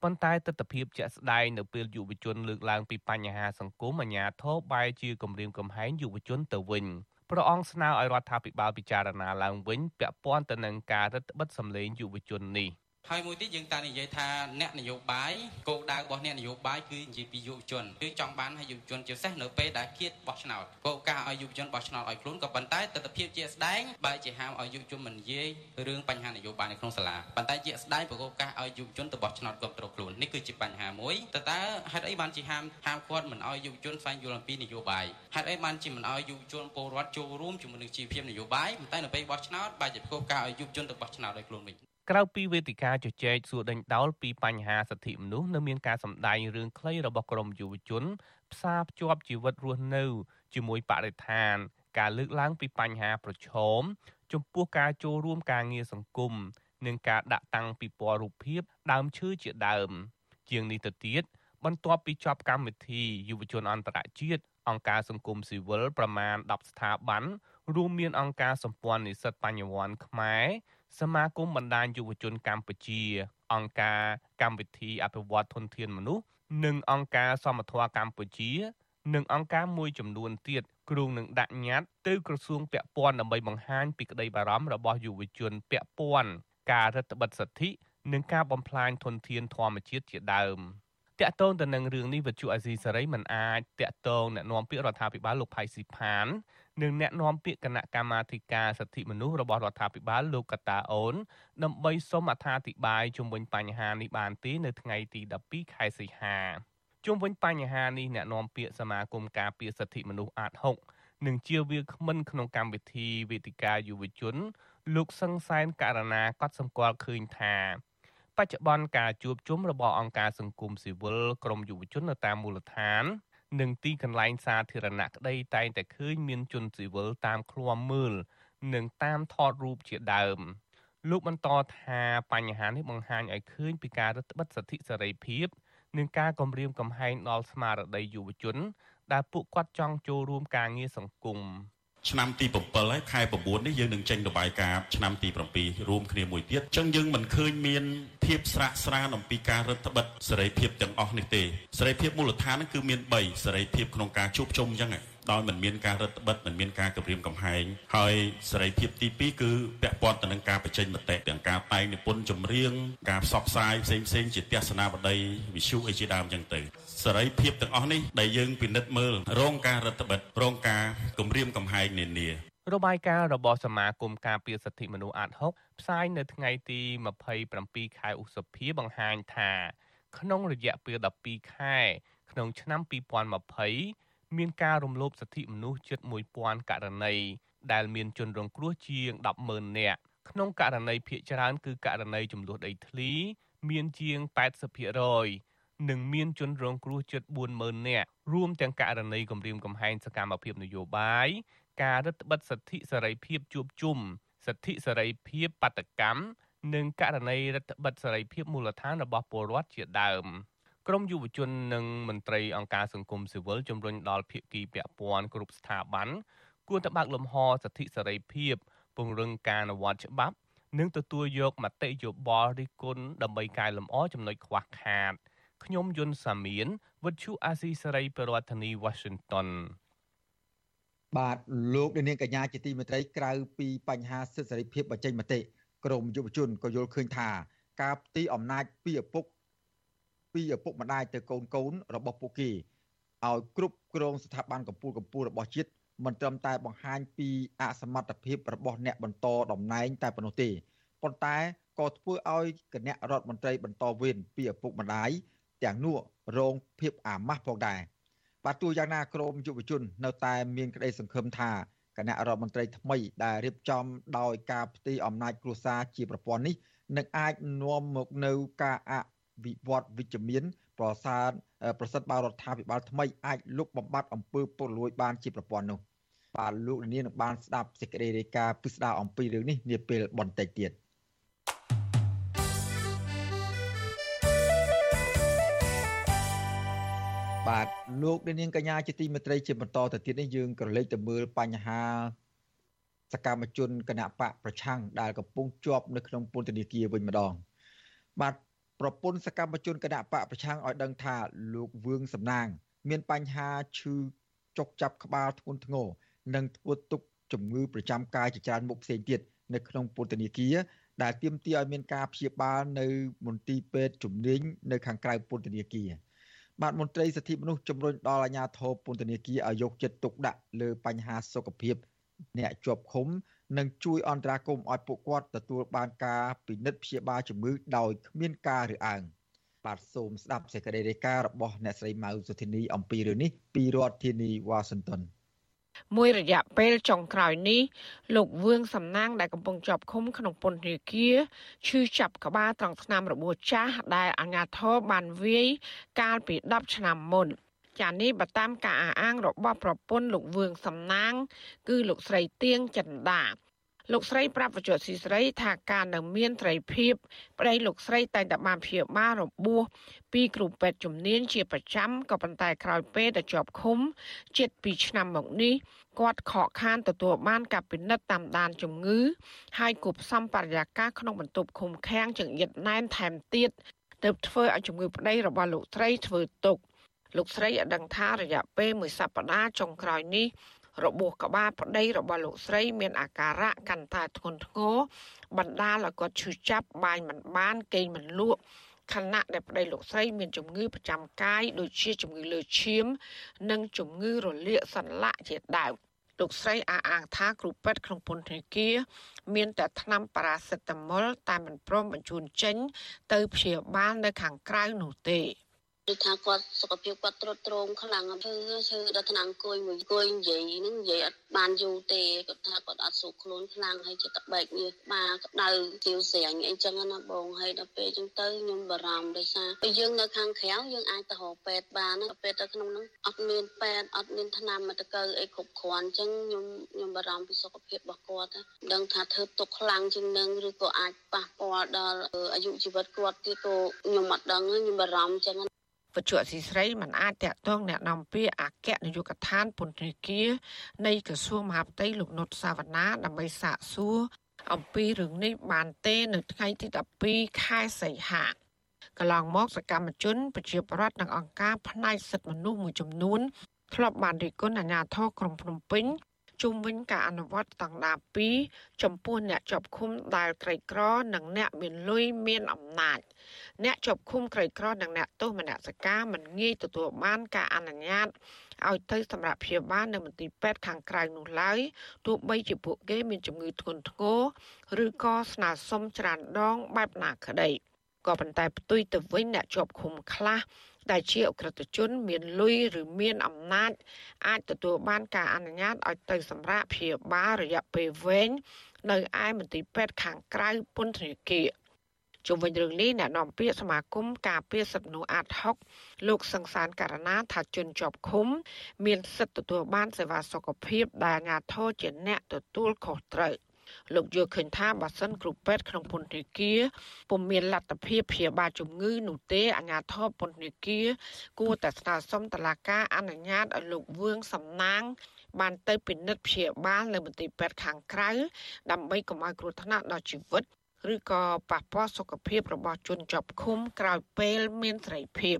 ប៉ុន្តែទស្សនវិជ្ជាជាក់ស្ដែងនៅពេលយុវជនលើកឡើងពីបញ្ហាសង្គមអាញាធរបែរជាគម្រាមកំហែងយុវជនទៅវិញព្រះអង្គស្នើឲ្យរដ្ឋាភិបាលពិចារណាឡើងវិញពាក់ព័ន្ធទៅនឹងការរឹតបន្តឹងសម្លេងយុវជននេះ។ ហើយមួយទៀតយើងតែនិយាយថាអ្នកនយោបាយគោលដៅរបស់អ្នកនយោបាយគឺនិយាយពីយុវជនគឺចង់បានឲ្យយុវជនជាពិសេសនៅពេលដែលគៀតបោះឆ្នោតគោលការណ៍ឲ្យយុវជនបោះឆ្នោតឲ្យខ្លួនក៏ប៉ុន្តែទស្សនវិជ្ជាជាស្ដែងបែរជាហាមឲ្យយុវជនមិននិយាយរឿងបញ្ហានយោបាយនៅក្នុងសាលាប៉ុន្តែជាស្ដែងប្រកបការឲ្យយុវជនទៅបោះឆ្នោតគ្រប់គ្រងខ្លួននេះគឺជាបញ្ហាមួយតើតើហេតុអីបានជាហាមហាមគាត់មិនឲ្យយុវជនស្វែងយល់អំពីនយោបាយហេតុអីបានជាមិនឲ្យយុវជនពលរដ្ឋចូលរួមជាមួយនឹងជីវភាពនយោបាយប៉ុន្តែនៅពេលបោះឆ្នោតបែរជាប្រកបការឲ្យយុវជនទៅបោះឆ្នោតដោយខ្លួនវិញ ក្រៅពីវេទិកាជជែកសួរដេញដោលពីបញ្ហាសិទ្ធិមនុស្សនៅមានការសម្ដែងរឿងខ្លីរបស់ក្រមយុវជន ផ្សារភ្ជាប់ជីវិតរស់នៅជាមួយបរិស្ថាន ការលើកឡើងពីបញ្ហាប្រឈមចំពោះការចូលរួមការងារសង្គមនិងការដាក់តាំងពិព័រណ៍រូបភាពដើមឈើជាដើម ជាងនេះទៅទៀតបន្ទាប់ពីចប់កម្មវិធីយុវជនអន្តរជាតិអង្គការសង្គមស៊ីវិលប្រមាណ10ស្ថាប័នរួមមានអង្គការសម្ព័ន្ធនិស្សិតបញ្ញវន្តខ្មែរ សមាគមបណ្ដាញយុវជនកម្ពុជា អង្គការកម្មវិធីអភិវឌ្ឍធនធានមនុស្សនិងអង្គការសមត្ថៈកម្ពុជា និងអង្គការមួយចំនួនទៀតគ្រងនឹងដាក់ញត្តិទៅក្រសួងពាក់ព័ន្ធដើម្បីបង្ហាញពីក្តីបារម្ភរបស់យុវជនពាក់ព័ន្ធការរដ្ឋបិទសិទ្ធិនិងការបំផ្លាញធនធានធម្មជាតិជាដើមតាក់ទងទៅនឹងរឿងនេះវិទ្យុអាស៊ីសេរីមិនអាចតាក់ទងแนะនាំពាក្យរដ្ឋាភិបាលលោកផៃស៊ីផាន និងអ្នកនាំពាក្យគណៈកម្មាធិការសិទ្ធិមនុស្សរបស់រដ្ឋាភិបាលលោកកតាអូន ដើម្បីសូមអត្ថាធិប្បាយជុំវិញបញ្ហានេះបានទេនៅថ្ងៃទី12ខែសីហាជុំវិញបញ្ហានេះអ្នកនាំពាក្យសមាគមការពារសិទ្ធិមនុស្សអាត6និងជាវាគ្មិនក្នុងកម្មវិធីវេទិកាយុវជន លោកសង្សានករណាក៏សម្គាល់ឃើញថាបច្ចុប្បន្នការជួបជុំរបស់អង្គការសង្គមស៊ីវិលក្រមយុវជននៅតាមមូលដ្ឋាន និងទីកន្លែងសាធារណៈក្តីតែងតែឃើញមានជនស៊ីវិលតាមឃ្លាំមើលនិងតាមថតរូបជាដើមលោកបន្តថាបញ្ហានេះបង្ហាញឲ្យឃើញពីការរឹតបន្តឹងសិទ្ធិសេរីភាពនិងការគំរាមកំហែងដល់ស្មារតីយុវជន ដែលពួកគាត់ចង់ចូលរួមការងារសង្គម ឆ្នាំទី7ហើយខែ9នេះយើងនឹងចេញរបាយការណ៍ឆ្នាំទី7រួមគ្នាមួយទៀតអញ្ចឹងយើងមិនឃើញមានភាពស្រាក់ស្រានអំពីការរដ្ឋបិទសេរីភាពទាំងអស់នេះទេសេរីភាពមូលដ្ឋានគឺមាន3សេរីភាពក្នុងការជួបជុំអញ្ចឹងដោយមិនមានការរដ្ឋបិទមិនមានការគម្រាមកំហែងហើយសេរីភាពទី2គឺពាក់ព័ន្ធទៅនឹងការបញ្ចេញមតិទាំងការតែងនិពន្ធចម្រៀងការផ្សព្វផ្សាយផ្សេងផ្សេងជាទស្សនាវដ្តីវិទ្យុអីជាដើមអញ្ចឹងទៅ សេរីភាពទាំងអស់នេះដែលយើងពិនិត្យមើលរងការរដ្ឋបិទរងការគម្រាមកំហែងនានារបាយការណ៍របស់សមាគមការពារសិទ្ធិមនុស្សអាត6ផ្សាយនៅថ្ងៃទី27ខែឧសភាបង្ហាញថាក្នុងរយៈពេល12ខែ ក្នុងឆ្នាំ2020មានការរំលោភសិទ្ធិមនុស្សជិត1000ករណីដែលមានជនរងគ្រោះជាង100,000នាក់ក្នុងករណីភាគច្រើនគឺករណីចំនួនដីធ្លី មានជាង80% និងមានជនរងគ្រោះជិត40000នាក់រួមទាំងករណីគំរាមកំហែងសកម្មភាពនយោបាយការរឹតបន្តឹងសិទ្ធិសេរីភាពជួបជុំសិទ្ធិសេរីភាពបាតកម្មនិងករណីរដ្ឋបិទសេរីភាពមូលដ្ឋានរបស់ពលរដ្ឋជាដើមក្រមយុវជននិងមន្ត្រីអង្គការសង្គមស៊ីវិលជំរុញដល់ភាគីពាក់ព័ន្ធគ្រប់ស្ថាប័នគួរតែបើកលំហសិទ្ធិសេរីភាពពង្រឹងការអនុវត្តច្បាប់ និងទទួលយកមតិយោបល់រិះគន់ដើម្បីកែលម្អចំណុចខ្វះខាត ខ្ញុំយុនសាមៀនវិទ្យុអាស៊ីសេរីប្រធានាធិបតី Washington បាទលោកនាងកញ្ញាជាទីមេត្រីក្រៅពីបញ្ហាសិទ្ធិសេរីភាពបញ្ចេញមតិក្រមយុវជនក៏យល់ឃើញថា ការផ្ទីអំណាចពីឪពុកពីឪពុកម្ដាយទៅកូនកូនរបស់ពួកគេឲ្យគ្រប់គ្រងស្ថាប័នកម្ពុជាកម្ពុជារបស់ជាតិមិនត្រឹមតែបង្ហាញពីអសមត្ថភាពរបស់អ្នកបន្តតំណែងតែប៉ុណ្ណោះទេប៉ុន្តែក៏ធ្វើឲ្យគណៈរដ្ឋមន្ត្រីបន្តវេនពីឪពុកម្ដាយ ទាំងនោះរងភាពអាម៉ាស់ផងដែរបាទទោះយ៉ាងណាក្រមយុវជន នៅតែមានក្តីសង្ឃឹមថាគណៈរដ្ឋមន្ត្រីថ្មីដែលរៀបចំដោយការផ្ទេរអំណាចគ្រួសារជាប្រព័ន្ធនេះនឹងអាចនាំមកនៅការអវិវត្តវិជ្ជមានប្រសាទប្រសិទ្ធបើរដ្ឋាភិបាលថ្មីអាចលុបបំបាត់អំពើពុករលួយបានជាប្រព័ន្ធនោះបាទលោកលាននឹងបានស្ដាប់សេចក្តីរាយការណ៍ពិស្ដារអំពីរឿងនេះនាពេលបន្តិចទៀត។ បាទលោកនាងកញ្ញាជាទីមេត្រីជាបន្តទៅទៀតនេះយើងក៏លេចទៅមើលបញ្ហាសកម្មជនគណៈបកប្រឆាំងដែលកំពុងជាប់នៅក្នុងពន្ធនាគារវិញម្ដងបាទប្រពន្ធសកម្មជនគណៈបកប្រឆាំងឲ្យដឹងថាលោកវឿងសំណាង មានបញ្ហាឈឺចុកចាប់ក្បាលធ្ងន់ធ្ងរនិងធ្វើទុកជំងឺប្រចាំកាយជាច្រើនមុខផ្សេងទៀតនៅក្នុងពន្ធនាគារដែលទាមទារឲ្យមានការព្យាបាលនៅមន្ទីរពេទ្យជំនាញនៅខាងក្រៅពន្ធនាគារ បាទមន្ត្រីសិទ្ធិមនុស្សជំរុញដល់អាជ្ញាធរពន្ធនាគារឲ្យយកចិត្តទុកដាក់លើបញ្ហាសុខភាព អ្នកជាប់ឃុំនិងជួយអន្តរាគមន៍ឲ្យពួកគាត់ទទួលបានការពិនិត្យព្យាបាលជំងឺដោយគ្មានការរើសអើងបាទសូមស្ដាប់សេចក្តីរាយការណ៍របស់អ្នកស្រីម៉ៅសុធីនីអំពីរឿងនេះពីរដ្ឋធានីវ៉ាស៊ីនតោន មួយរយៈពេលចុងក្រោយនេះលោកវឿងសំណាងដែលកំពុងជាប់ឃុំក្នុងពន្ធនាគារឈឺចាប់ក្បាលត្រង់ស្នាមរបួសចាស់ដែលអាជ្ញាធរបានវាយកាលពី10ឆ្នាំមុនចានេះបើតាមការអះអាងរបស់ប្រពន្ធលោកវឿងសំណាង គឺលោកស្រីទៀងចិន្តា លោកស្រីប្រាប់វិទ្យុស៊ីស្រីថាការនៅមានត្រីភាពប្តីលោកស្រីតែងតែបានព្យាបាលរបួសពីគ្រូពេទ្យជំនាញជាប្រចាំក៏ប៉ុន្តែក្រោយពេលដែលជាប់ឃុំជិត2ឆ្នាំមកនេះគាត់ខកខានទទួលបានការពិនិត្យតាមដានជំងឺហើយគប់សំបរិយាកាសក្នុងបន្ទប់ឃុំឃាំងចង្អៀតណែនថែមទៀតទើបធ្វើឲ្យជំងឺប្តីរបស់លោកស្រីធ្វើទុកលោកស្រីឲ្យដឹងថារយៈពេលមួយសប្តាហ៍ចុងក្រោយនេះ របួសក្បាលប្តីរបស់លោកស្រី មានអាការៈកាន់តែធ្ងន់ធ្ងរបណ្ដាលឲ្យគាត់ឈឺចាប់បាយមិនបាន គេងមិនលក់ខណៈដែលប្តីលោកស្រីមានជំងឺប្រចាំកាយដូចជាជំងឺលើឈាម និងជំងឺរលាកសន្លាក់ជាដើមលោកស្រីអះអាងថាគ្រូពេទ្យក្នុងពន្ធនាគារមានតែថ្នាំប៉ារ៉ាសេតាមុលតែមិនព្រមបញ្ជូនចេញ ទៅព្យាបាលនៅខាងក្រៅនោះទេ គឺថាគាត់សុខភាពគាត់ទ្រុឌទ្រោមខ្លាំងឈឺឈឺដល់ថ្នាំអង្គុយមួយអង្គុយនិយាយហ្នឹងនិយាយអត់បានយូរទេគាត់ថាគាត់អត់ស្រួលខ្លួនខ្លាំងហើយចិត្តបែកញើសក្បាលក្តៅទាវស្រាញអីចឹងណាបងហើយដល់ពេលចឹងទៅខ្ញុំបារម្ភដោយសារពេលយើងនៅខាងក្រៅយើងអាចទៅរកពេទ្យបានណាពេទ្យទៅក្នុងហ្នឹងអត់មានពេទ្យអត់មានថ្នាំមកតកើអីគ្រប់គ្រាន់ចឹងខ្ញុំខ្ញុំបារម្ភពីសុខភាពរបស់គាត់ដឹងថាធ្វើទុកខ្លាំងជាងនឹងឬក៏អាចប៉ះពាល់ដល់អាយុជីវិតគាត់ទៀតក៏ខ្ញុំអត់ដឹងខ្ញុំបារម្ភចឹង វិទ្យុអសីស្រីមិនអាចតាក់ទងแนะនាំពាក្យអគ្គនាយកដ្ឋានពន្ធនាគារនៃក្រសួងមហាផ្ទៃលោកនុតសាវណ្ណាដើម្បីសាកសួរអំពីរឿងនេះបានទេនៅថ្ងៃទី12ខែសីហាកន្លងមកសកម្មជនប្រជាប្រដ្ឋនិងអង្គការផ្នែកសិទ្ធិមនុស្សមួយចំនួនធ្លាប់បានរិះគន់អាជ្ញាធរក្រុងភ្នំពេញ ជុំវិញការអនុវត្តស្តង់ដារ2ចំពោះអ្នកជាប់ឃុំដែលក្រីក្រនិងអ្នកមានលុយមានអំណាចអ្នកជាប់ឃុំក្រីក្រនិងអ្នកទោសមនសិការមិនងាយទទួលបានការអនុញ្ញាតឲ្យទៅសម្រាប់ព្យាបាលនៅមន្ទីរពេទ្យខាងក្រៅនោះឡើយទោះបីជាពួកគេមានជំងឺធ្ងន់ធ្ងរឬក៏ស្នើសុំច្រើនដងបែបណាក្តីក៏ប៉ុន្តែផ្ទុយទៅវិញអ្នកជាប់ឃុំខ្លះ ដែលជាអក្រិតជន មានលុយឬមានអំណាចអាចទទួលបានការអនុញ្ញាតឲ្យទៅសម្រាប់ព្យាបាលរយៈពេលវែងនៅឯមន្ទីរពេទ្យខាងក្រៅពន្ធនាគារជុំវិញរឿងនេះអ្នកនាំពាក្យសមាគមការពារសិទ្ធិមនុស្សអាត់ហុកលោកសង្សានករណាថាជនជាប់ឃុំ មានសិទ្ធិទទួលបានសេវាសុខភាពដែលអាជ្ញាធរជាអ្នកទទួលខុសត្រូវ លោកយល់ឃើញថាបើសិនគ្រូពេទ្យក្នុងពន្ធនាគារពុំមានលទ្ធភាពព្យាបាលជំងឺនោះទេអាជ្ញាធរពន្ធនាគារគួរតែស្នើសុំតុលាការអនុញ្ញាតឲ្យលោកវឿងសំណាងបានទៅពិនិត្យព្យាបាលនៅមន្ទីរពេទ្យខាងក្រៅដើម្បីកុំឲ្យគ្រោះថ្នាក់ដល់ជីវិតឬក៏ប៉ះពាល់សុខភាពរបស់ជនជាប់ឃុំក្រោយពេលមានសេរីភាព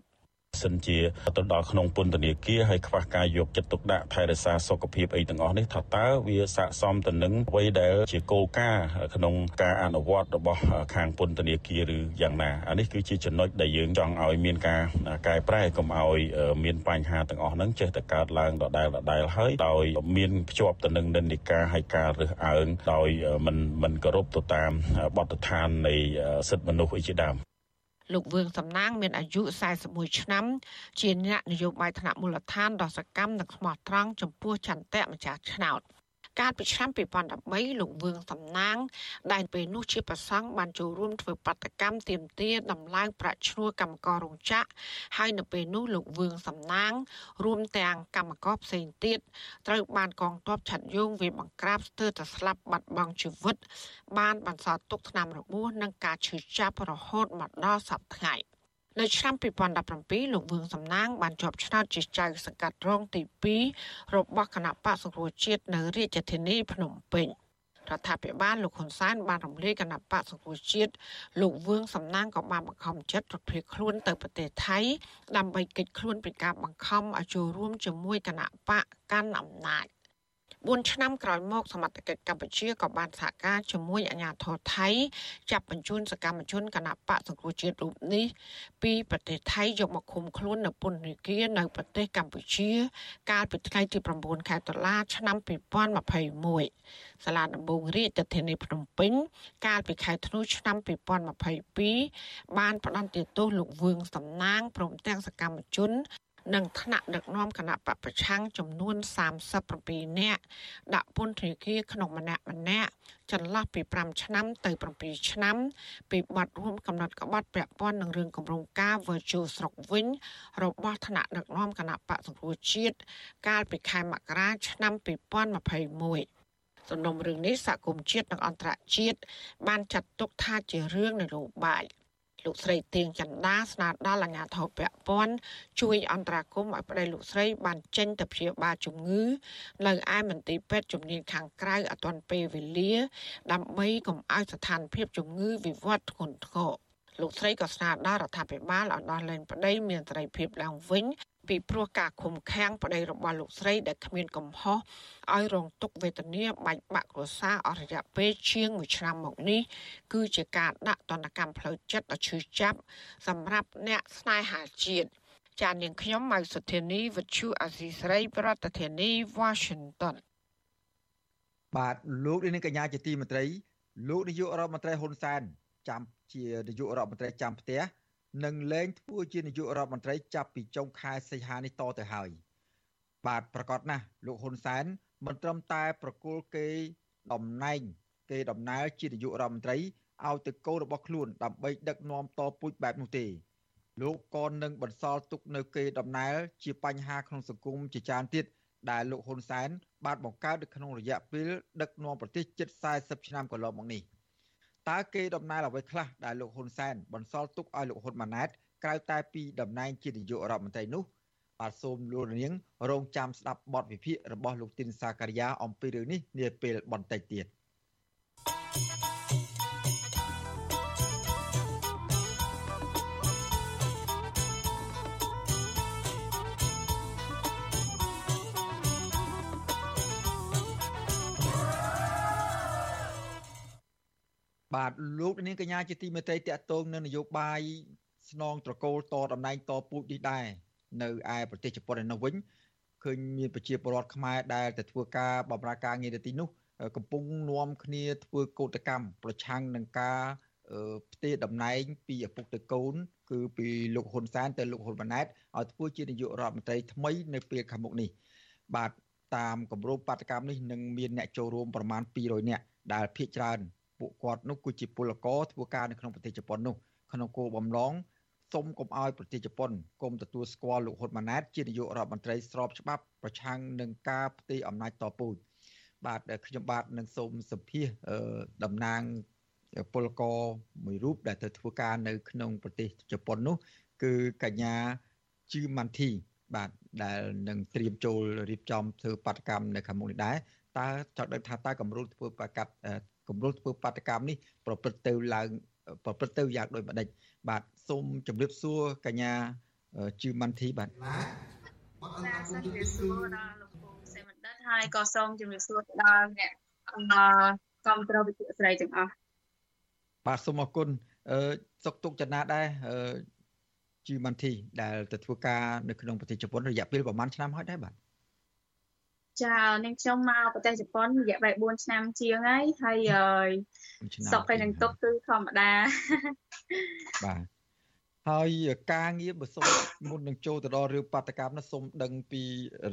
សិនជាទៅដល់ក្នុងពន្ធនាគារហើយខ្វះការយកចិត្តទុកដាក់ថែរក្សាសុខភាពអីទាំងអស់នេះថាតើវាស័ក្តិសមទៅនឹងអ្វីដែលជាគោលការណ៍ក្នុងការអនុវត្តរបស់ខាងពន្ធនាគារឬយ៉ាងណាអានេះគឺជាចំណុចដែលយើងចង់ឲ្យមានការកែប្រែកុំឲ្យមានបញ្ហាទាំងអស់ហ្នឹងចេះតែកើតឡើងដដែលដដែលហើយដោយមានភ្ជាប់ទៅនឹងនិន្នាការហើយការរើសអើងដោយមិនមិនគោរពទៅតាមបទដ្ឋាននៃសិទ្ធិមនុស្សអីជាដើម លោកវឿងសំណាងមានអាយុ41ឆ្នាំ ជាអ្នកនយោបាយថ្នាក់មូលដ្ឋានដ៏សកម្មនិងស្មោះត្រង់ចំពោះចន្ទៈម្ចាស់ឆ្នោត កាលពីឆ្នាំ2013លោកវឿងសំណាង ដែលពេលនោះជាប្រសង់បានចូលរួមធ្វើបដកម្មទាមទារដំឡើងប្រាក់ឈ្នួលកម្មកររោងចក្រហើយនៅពេលនោះលោកវឿងសំណាង រួមទាំងកម្មករផ្សេងទៀតត្រូវបានកងទ័ពឆាត់យងវាបង្ក្រាបស្ទើរតែស្លាប់បាត់បង់ជីវិត បានបន្សល់ទុកថ្នាំរបួសនិងការឈឺចាប់រហូតមកដល់សប្តាហ៍ថ្ងៃ។ នៅឆ្នាំ2017លោកវឿងសំណាងបានជាប់ឆ្នោតជាចៅសង្កាត់រងទី2របស់គណៈបកសង្គ្រោះជាតិនៅរាជធានីភ្នំពេញរដ្ឋាភិបាលលោកហ៊ុនសែនបានរំលាយគណៈបកសង្គ្រោះជាតិលោកវឿងសំណាងក៏បានបង្ខំចិត្តរត់ភៀសខ្លួនទៅប្រទេសថៃដើម្បីកិច្ចខ្លួនពីការបង្ខំឲ្យចូលរួមជាមួយគណៈបកកាន់អំណាច 4ឆ្នាំក្រោយមកសមត្ថកិច្ចកម្ពុជាក៏បានសហការជាមួយអាជ្ញាធរថៃចាប់បញ្ជូនសកម្មជនគណបកសង្គ្រោះជាតិរូបនេះពីប្រទេសថៃយកមកឃុំខ្លួននៅពន្ធនាគារនៅប្រទេសកម្ពុជា កាលពីថ្ងៃទី9ខែតុលាឆ្នាំ2021សាលាដំបងរាជធានីភ្នំពេញ កាលពីខែធ្នូឆ្នាំ2022បានផ្តន្ទាទោសលោកវឿងសំណាងព្រមទាំងសកម្មជន និងថ្នាក់ដឹកនាំគណៈបពប្រឆាំងចំនួន37នាក់ដាក់ពន្ធនាគារក្នុងម្នាក់ម្នាក់ចន្លោះពី5ឆ្នាំទៅ7ឆ្នាំ ពីបទរួមកំណត់ក្បត់ពាក់ព័ន្ធនឹងរឿងគម្រោងការ Virtual ស្រុកវិញ របស់ថ្នាក់ដឹកនាំគណៈបកសង្គ្រោះជាតិកាលពីខែមករាឆ្នាំ2021សំណុំរឿងនេះសហគមន៍ជាតិនិងអន្តរជាតិបានចាត់ទុកថាជារឿងនយោបាយ លោកស្រីទៀងចន្ទាស្នើដល់អាជ្ញាធរពាក់ព័ន្ធជួយអន្តរាគមន៍ឲ្យប្តីលោកស្រីបានចេញទៅព្យាបាលជំងឺនៅឯមន្ទីរពេទ្យជំនាញខាងក្រៅអទាន់ពេលវេលា ដើម្បីកុំឲ្យស្ថានភាពជំងឺវិវត្តធ្ងន់ធ្ងរលោកស្រីក៏ស្នើដល់រដ្ឋាភិបាលឲ្យដោះលែងប្តីមានសេរីភាពឡើងវិញ ពីព្រោះការឃុំឃាំងប្តីរបស់លោកស្រីដែលគ្មានកំហុសឲ្យរងទុក្ខវេទនាបាច់បាក់គ្រួសារអស់រយៈពេលជាង1ឆ្នាំមកនេះគឺជាការដាក់ទណ្ឌកម្មផ្លូវចិត្តដ៏ឈឺចាប់ សម្រាប់អ្នកស្នេហាជាតិចាននាងខ្ញុំម៉ៅសុធានីវិទ្យុអាស៊ីស្រី ប្រធានាធិបតី Washington បាទលោកនាងកញ្ញាជាទីមេត្រីលោកនាយករដ្ឋមន្ត្រីហ៊ុនសែនចាំជានាយករដ្ឋមន្ត្រីចាំផ្ទះ នឹងលែងធ្វើជានាយករដ្ឋមន្ត្រីចាប់ពីចុងខែសីហានេះតទៅហើយបាទប្រកាសណាស់លោកហ៊ុនសែនមិនត្រឹមតែប្រគល់គេតំណែងគេដំណើរជានាយករដ្ឋមន្ត្រីឲ្យទៅកូនរបស់ខ្លួនដើម្បីដឹកនាំតពូជបែបនោះទេលោកក៏នឹងបន្សល់ទុកនៅគេដំណើរជាបញ្ហាក្នុងសង្គមជាច្រើនទៀតដែលលោកហ៊ុនសែនបានបង្កើតនៅក្នុងរយៈពេលដឹកនាំប្រទេសជិត40ឆ្នាំកន្លងមកនេះ តើគេដំណើរអ្វីខ្លះដែលលោកហ៊ុនសែនបន្សល់ទុកឲ្យលោកហ៊ុនម៉ាណែតក្រៅតែពីតំណែងជានាយករដ្ឋមន្ត្រីនោះបាទសូមលោកនាងរងចាំស្ដាប់បទវិភាគរបស់លោកទីនសាការីយ៉ាអំពីរឿងនេះនាពេលបន្តិចទៀត។ បាទលោកនាងកញ្ញាជាទីមេត្រីតកតងនៅនយោបាយស្នងត្រកូលតតំណែងតពូជនេះដែរនៅឯប្រទេសជប៉ុនឯនោះវិញឃើញមានប្រជាពលរដ្ឋខ្មែរដែលទៅធ្វើការបម្រើការងារនៅទីនោះកំពុងនាំគ្នាធ្វើកោតកម្មប្រឆាំងនឹងការផ្ទេរតំណែងពីឪពុកទៅកូន គឺពីលោកហ៊ុនសែនទៅលោកហ៊ុនម៉ាណែតឲ្យធ្វើជានាយករដ្ឋមន្ត្រីថ្មីនៅពេលខាងមុខនេះបាទតាមគម្រោងបាតកម្មនេះនឹងមានអ្នកចូលរួមប្រមាណ200នាក់ដែលភាគច្រើន ពួកគាត់នោះគឺជាពលករធ្វើការនៅក្នុងប្រទេសជប៉ុននោះក្នុងគោលបំណងសុំកុំឲ្យប្រទេសជប៉ុនគុំទទួលស្គាល់លោកហ៊ុនម៉ាណែតជានាយករដ្ឋមន្ត្រីស្របច្បាប់ប្រឆាំងនឹងការផ្ទេរអំណាចតពូជបាទខ្ញុំបាទនឹងសូមសម្ភាសតំណាងពលករមួយរូបដែលទៅធ្វើការនៅក្នុងប្រទេសជប៉ុននោះ គឺកញ្ញាជឺម៉ាន់ធី បាទដែលនឹងត្រៀមចូលរៀបចំធ្វើបាតកម្មនៅខាងមុខនេះដែរតើចង់ដឹងថាតើកម្រិតធ្វើបាកាត់ គម្រោងធ្វើបាតកម្មនេះប្រព្រឹត្តទៅឡើងប្រព្រឹត្តទៅយ៉ាងដូចម្ដេចបាទសូមជម្រាបសួរកញ្ញាជឺម៉ាន់ធីបាទបាទសូមជម្រាបសួរដល់លោកពូសេមណ្ឌិតហើយក៏សូមជម្រាបសួរដល់អ្នកអឺគ្រប់គ្រងវិទ្យាស្រីទាំងអស់បាទសូមអរគុណអឺសុកទុកចនាដែរអឺជីម៉ាន់ធីដែលទៅធ្វើការនៅក្នុងប្រទេសជប៉ុនរយៈពេលប្រហែលឆ្នាំហើយដែរបាទ ចានាងខ្ញុំមកប្រទេសជប៉ុនរយៈពេល4ឆ្នាំជាងហើយហើយសុកទៅនឹងទុកគឺធម្មតាបាទហើយការងារបើសុំមុននឹងចូលទៅដល់រឿងបាតកម្មនោះសូមដឹងពី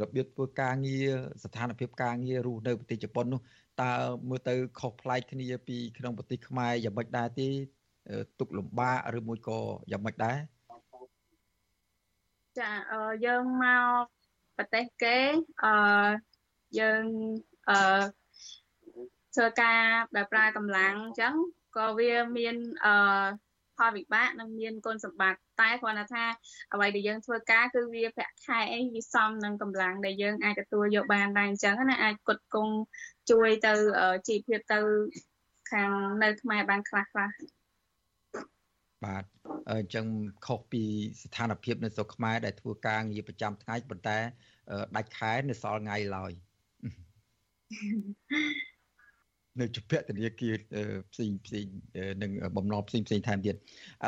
របៀបធ្វើការងារស្ថានភាពការងាររស់នៅប្រទេសជប៉ុននោះតើមើលទៅខុសប្លែកគ្នាពីក្នុងប្រទេសខ្មែរយ៉ាងម៉េចដែរទេទុកលំបាកឬមួយក៏យ៉ាងម៉េចដែរចាយើងមកប្រទេសគេអឺ យើងអឺធ្វើការដែលប្រើកម្លាំងអញ្ចឹងក៏វាមានអឺផលវិបាកនិងមានគុណសម្បត្តិតែគ្រាន់តែថាអ្វីដែលយើងធ្វើការគឺវាប្រាក់ខែអីវាសមនឹងកម្លាំងដែលយើងអាចទទួលយកបានដែរអញ្ចឹងណាអាចគុតគង់ជួយទៅជីវភាពទៅខាងនៅខ្មែរបានខ្លះខ្លះបាទអញ្ចឹងខុសពីស្ថានភាពនៅស្រុកខ្មែរដែលធ្វើការងារប្រចាំថ្ងៃប៉ុន្តែដាច់ខែនៅសល់ថ្ងៃឡើយ នៅជពាក់ធនាគារផ្សេងផ្សេងនឹងបំណុលផ្សេងផ្សេងថែមទៀតឥ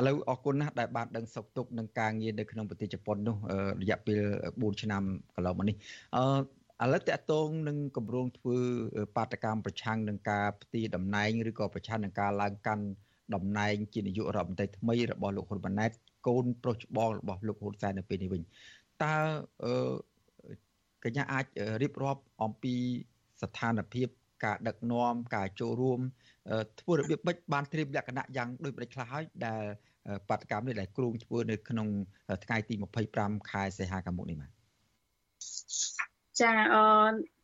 ឡូវអរគុណណាស់ដែលបានដឹងសុខទុក្ខនឹងការងារនៅក្នុងប្រទេសជប៉ុននោះរយៈពេល4ឆ្នាំកន្លងមកនេះអឺឥឡូវតកតងនឹងគម្រោងធ្វើបាតកម្មប្រឆាំងនឹងការផ្ទីតំណែងឬក៏ប្រឆាំងនឹងការឡើងកាន់តំណែងជានាយករដ្ឋមន្ត្រីថ្មីរបស់លោកហ៊ុនម៉ាណែតកូនប្រុសច្បងរបស់លោកហ៊ុនសែននៅពេលនេះវិញតើកញ្ញាអាចរៀបរាប់អំពី ស្ថានភាពការដឹកនាំការចូលរួមធ្វើរបៀបបិចបានត្រៀមលក្ខណៈយ៉ាងដូចម្ដេចខ្លះហើយដែលបាតកម្មនេះដែលគ្រោងធ្វើនៅក្នុងថ្ងៃទី25ខែសីហាខាងមុខនេះបាទចាអឺ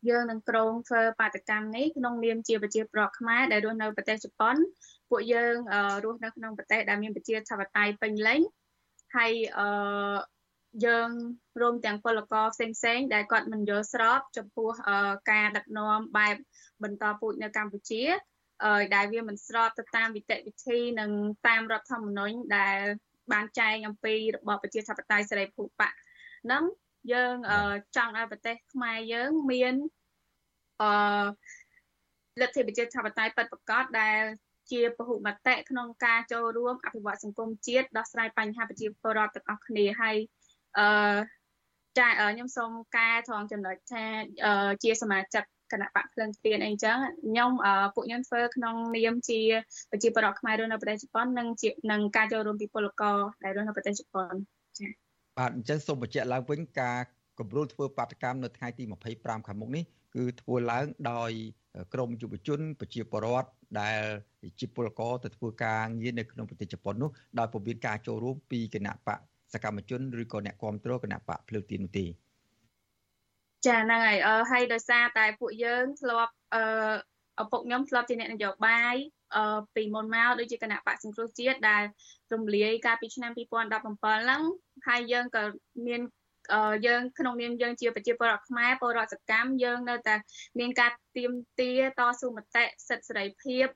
យើងនឹងក្រុងធ្វើបាតកម្មនេះក្នុងនាមជាប្រជាប្រដ្ឋខ្មែរដែលរស់នៅប្រទេសជប៉ុន ពួកយើងរស់នៅក្នុងប្រទេសដែលមានប្រជាធិបតេយ្យពេញលេញហើយអឺ យើងរួមទាំងពលករផ្សេងផ្សេងដែលគាត់មិនយល់ស្របចំពោះការដឹកនាំបែបបន្តពូជនៅកម្ពុជាដែលវាមិនស្របទៅតាមវិតិវិធីនិងតាមរដ្ឋធម្មនុញ្ញដែលបានចែងអំពីរបបប្រជាធិបតេយ្យសេរីភូប៉ាហ្នឹងយើងចង់ឲ្យប្រទេសខ្មែរយើងមានអឺលទ្ធិប្រជាធិបតេយ្យពិតប្រាកដដែលជាពហុមតិក្នុងការចូលរួមអភិវឌ្ឍសង្គមជាតិដោះស្រាយបញ្ហាប្រជាពលរដ្ឋទាំងអស់គ្នាហើយ អឺចាខ្ញុំសូមកែត្រង់ចំណុចថាជាសមាជិកគណៈបកភ្លឹងទៀនអីចឹងខ្ញុំពួកខ្ញុំធ្វើក្នុងនាមជាប្រជាពលរដ្ឋខ្មែររស់នៅប្រទេសជប៉ុននិងជានឹងការចូលរួមពីពលករដែលរស់នៅប្រទេសជប៉ុនចា៎បាទអញ្ចឹងសូមបញ្ជាក់ឡើងវិញការគម្រោងធ្វើបាតកម្មនៅថ្ងៃទី25ខាងមុខនេះគឺធ្វើឡើងដោយក្រមយុវជនប្រជាពលរដ្ឋដែលជាពលករទៅធ្វើការងារនៅក្នុងប្រទេសជប៉ុននោះដោយពុំមានការចូលរួមពីគណៈបក សកម្មជនឬក៏អ្នកគ្រប់គ្រងគណៈបកភ្លើងទីនោះទេចាហ្នឹងហើយអឺហើយដោយសារតែពួកយើងធ្លាប់អឺឪពុកខ្ញុំធ្លាប់ជាអ្នកនយោបាយអឺពីមុនមកដូចជាគណៈបកសង្គ្រោះជាតិដែលរំលាយកាលពីឆ្នាំ2017ហ្នឹងហើយយើងក៏មានយើងក្នុងនាមយើងជាប្រជាពលរដ្ឋខ្មែរពលរដ្ឋសកម្មយើងនៅតែមានការទៀមទាតស៊ូមតិសិទ្ធិសេរីភាព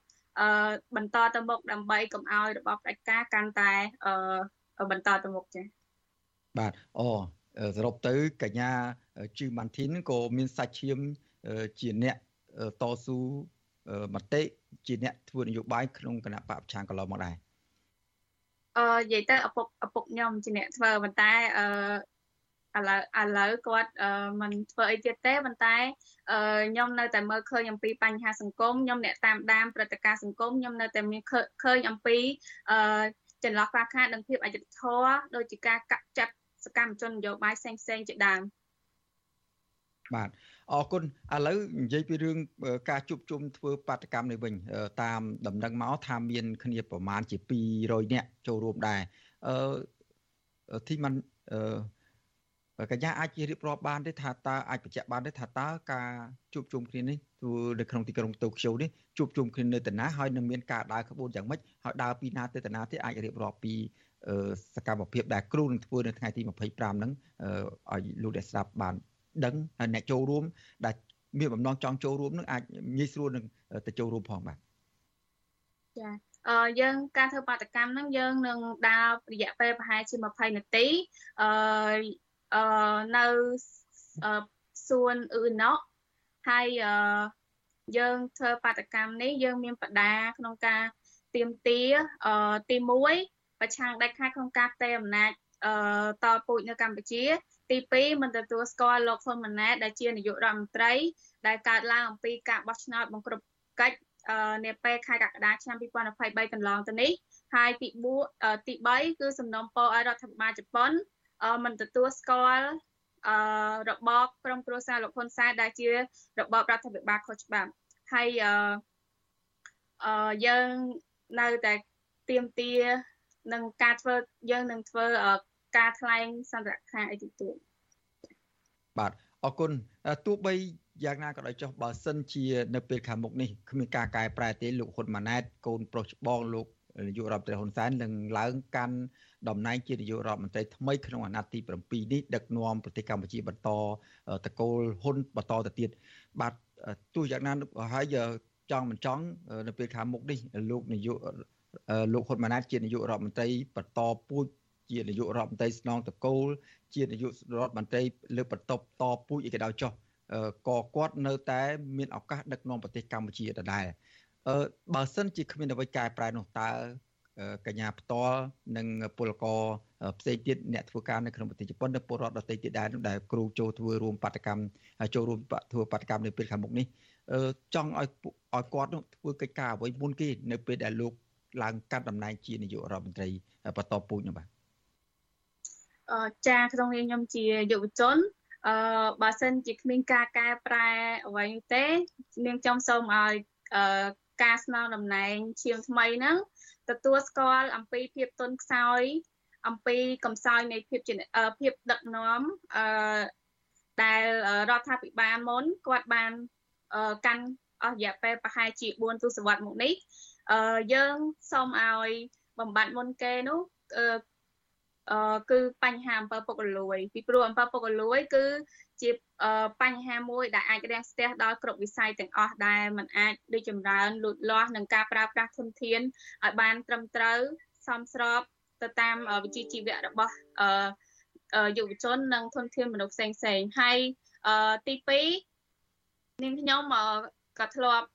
អឺបន្តទៅមុខដើម្បីកុំឲ្យរបបផ្ដាច់ការកាន់តែអឺ បន្តទៅមុខចា៎បាទអូសរុបទៅកញ្ញាជឺម៉ាន់ធីនក៏មានសាច់ឈាមជាអ្នកតស៊ូមតិជាអ្នកធ្វើនយោបាយក្នុងគណៈបកប្រឆាំងកន្លងមកដែរអឺនិយាយទៅឪពុកឪពុកខ្ញុំជាអ្នកធ្វើប៉ុន្តែអឺឥឡូវឥឡូវគាត់មិនធ្វើអីទៀតទេប៉ុន្តែខ្ញុំនៅតែមើលឃើញអំពីបញ្ហាសង្គមខ្ញុំអ្នកតាមដានព្រឹត្តិការណ៍សង្គមខ្ញុំនៅតែមានឃើញអំពី ចន្លោះខ្វះខាតនិងភាពអយុត្តិធម៌ដូចជាការកាត់ចាត់សកម្មជននយោបាយផ្សេងផ្សេងជាដើមបាទអរគុណឥឡូវនិយាយពីរឿងការជួបជុំធ្វើបាតកម្មនេះវិញតាមដំណឹងមកថាមាន គ្នាប្រមាណជា200នាក់ចូលរួមដែរអឺទីមិនអឺ កញ្ញាអាចរៀបរាប់បានទេថាតើអាចបញ្ជាក់បានទេថាតើការជួបជុំគ្នានេះធ្វើនៅក្នុងទីក្រុងតូក្យូនេះជួបជុំគ្នានៅតាណាហើយនឹងមានការដើរក្បួនយ៉ាងម៉េចហើយដើរពីណាទៅតាណាទេអាចរៀបរាប់ពីសកម្មភាពដែលគ្រូនឹងធ្វើនៅថ្ងៃទី25ហ្នឹងឲ្យលោកអ្នកស្ដាប់បានដឹងហើយអ្នកចូលរួមដែលមានបំណងចង់ចូលរួមនឹងអាចងាយស្រួលនឹងទៅចូលរួមផងបាទចាអឺយើងការធ្វើបាតកម្មហ្នឹងយើងនឹងដើររយៈពេលប្រហែលជា20នាទីអឺ អឺនៅសួនអ៊ឺណូហើយអឺយើងធ្វើបាតកម្មនេះយើងមានបដាក្នុងការទៀមទាអឺទី1ប្រឆាំងដាច់ខាតក្នុងការផ្ទេរអំណាចអឺតពូជនៅកម្ពុជា ទី2មិនទទួលស្គាល់លោកហ៊ុនម៉ាណែតដែលជានាយករដ្ឋមន្ត្រី ដែលកើតឡើងអំពីការបោះឆ្នោតបង្ក្រប់កិច្ចនាពេលខែកក្កដាឆ្នាំ2023កន្លងទៅនេះហើយទី4ទី3គឺសំណុំពរឲ្យរដ្ឋាភិបាលជប៉ុន មិនទទួលស្គាល់អឺរបបក្រមគ្រួសារលោកហ៊ុនសែនដែលជា របបរដ្ឋាភិបាលខុសច្បាប់ហើយអឺអឺយើងនៅតែទៀមទានឹងការធ្វើយើងនឹងធ្វើការថ្លែងសន្ទរកថាអីទៀតបាទអរគុណទោះបីយ៉ាងណាក៏ដោយចុះបើសិនជា នៅពេលខាងមុខនេះគ្មានការកែប្រែទេលោកហ៊ុនម៉ាណែតកូនប្រុសច្បងលោក នាយករដ្ឋមន្ត្រីហ៊ុនសែននឹងឡើងកាន់តំណែងជានាយករដ្ឋមន្ត្រីថ្មីក្នុងអាណត្តិទី7នេះដឹកនាំប្រទេសកម្ពុជាបន្តតកូលហ៊ុនបន្តទៅទៀតបាទទោះយ៉ាងណាហើយចង់មិនចង់នៅពេលខាងមុខនេះលោកនាយកលោកហ៊ុនម៉ាណែតជានាយករដ្ឋមន្ត្រីបន្តពូជជានាយករដ្ឋមន្ត្រីស្នងតកូលជានាយករដ្ឋមន្ត្រីលើកបន្ទប់តពូជអីក៏ដោយចុះក៏គាត់នៅតែមានឱកាសដឹកនាំប្រទេសកម្ពុជាដដែល អឺបើសិនជាគ្មានអ្វីកែប្រែនោះតើកញ្ញាផ្ទាល់និងពលករផ្សេងទៀតអ្នកធ្វើការនៅក្នុងប្រទេសជប៉ុននិងពលរដ្ឋដទៃទៀតដែរដែលគ្រូចូលធ្វើរួមបដកម្មចូលរួមធ្វើបដកម្មនៅពេលខាងមុខនេះចង់ឲ្យឲ្យគាត់នោះធ្វើកិច្ចការអ្វីមុនគេនៅពេលដែលលោកឡើងកាត់តំណែងជានាយករដ្ឋមន្ត្រីបន្តពូជនោះបាទអឺចាក្នុងនាមខ្ញុំជាយុវជនអឺបើសិនជាគ្មានការកែប្រែអ្វីទេនាងខ្ញុំសូមឲ្យអឺ ការស្នងតំណែងឈាមថ្មីហ្នឹងទទួលស្គាល់អំពីភាពទន់ខ្សោយ អំពីកំសោយនៃភាពភាពដឹកនាំអឺដែលរដ្ឋាភិបាលមុនគាត់បានកាន់អស់រយៈពេលប្រហែលជា4ទសវត្សរ៍មកនេះអឺយើងសូមឲ្យបំបត្តិមុនគេនោះអឺគឺបញ្ហាអំពើពុករលួយ ពីព្រោះអំពើពុករលួយ គឺ ជាបញ្ហាមួយដែលអាចរាំងស្ទះដល់គ្រប់វិស័យទាំងអស់ដែលมันអាចដូចចម្រើនលូតលាស់នឹងការប្រើប្រាស់ធនធានឲ្យបានត្រឹមត្រូវសមស្របទៅតាមវិជ្ជាជីវៈរបស់យុវជននិងធនធានមនុស្សផ្សេងផ្សេងហើយទី2នាងខ្ញុំក៏ធ្លាប់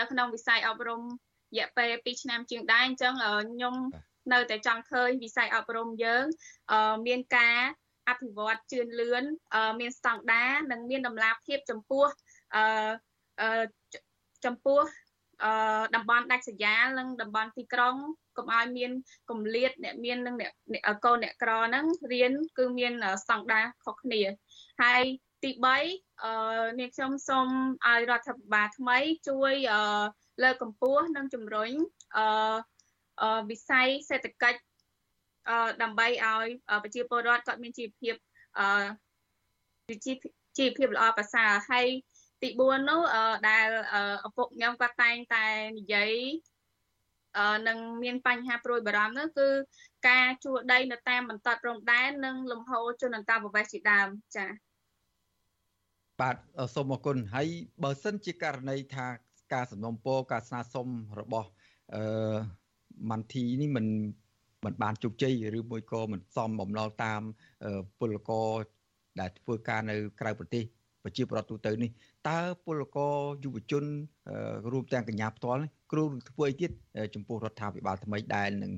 នៅក្នុងវិស័យអប់រំរយៈពេល2ឆ្នាំជាងដែរអញ្ចឹងខ្ញុំនៅតែចង់ឃើញវិស័យអប់រំយើងមានការ អភិវឌ្ឍជឿនលឿនមានស្តង់ដារនិងមានតម្លាភាពចំពោះអឺចំពោះអឺតំបន់ដាច់ស្រយាលនិងតំបន់ទីក្រុងកុំឲ្យមានគម្លាតអ្នកមាននិងអ្នកកូនអ្នកក្រហ្នឹងរៀនគឺមានស្តង់ដារខុសគ្នាហើយទី3អឺនាងខ្ញុំសូមឲ្យរដ្ឋាភិបាលថ្មីជួយអឺលើកកម្ពស់និងជំរុញអឺវិស័យសេដ្ឋកិច្ចអឺ ដើម្បីឲ្យប្រជាពលរដ្ឋគាត់មានជីវភាពអឺជីវភាពល្អប្រសើរហើយទី4នោះដែលឪពុកខ្ញុំគាត់តែងតែនិយាយនឹងមានបញ្ហាព្រួយបារម្ភនោះគឺការជួលដី នៅតាមបន្ទាត់ព្រំដែននិងលំហូរជនអន្តោប្រវេសន៍ជាដើមចា៎បាទសូមអរគុណហើយបើសិនជាករណីថាការសំណុំពរការស្នើសុំរបស់អឺម៉ាន់ធីនេះមិន មិនបានជោគជ័យឬមួយក៏មិនសមបំណុលតាមពលករដែលធ្វើការនៅក្រៅប្រទេសប្រជាប្រដ្ឋទូទៅនេះតើពលករយុវជនរួមទាំងកញ្ញាផ្ទាល់គ្រូធ្វើអីទៀតចំពោះរដ្ឋាភិបាលថ្មីដែលនឹង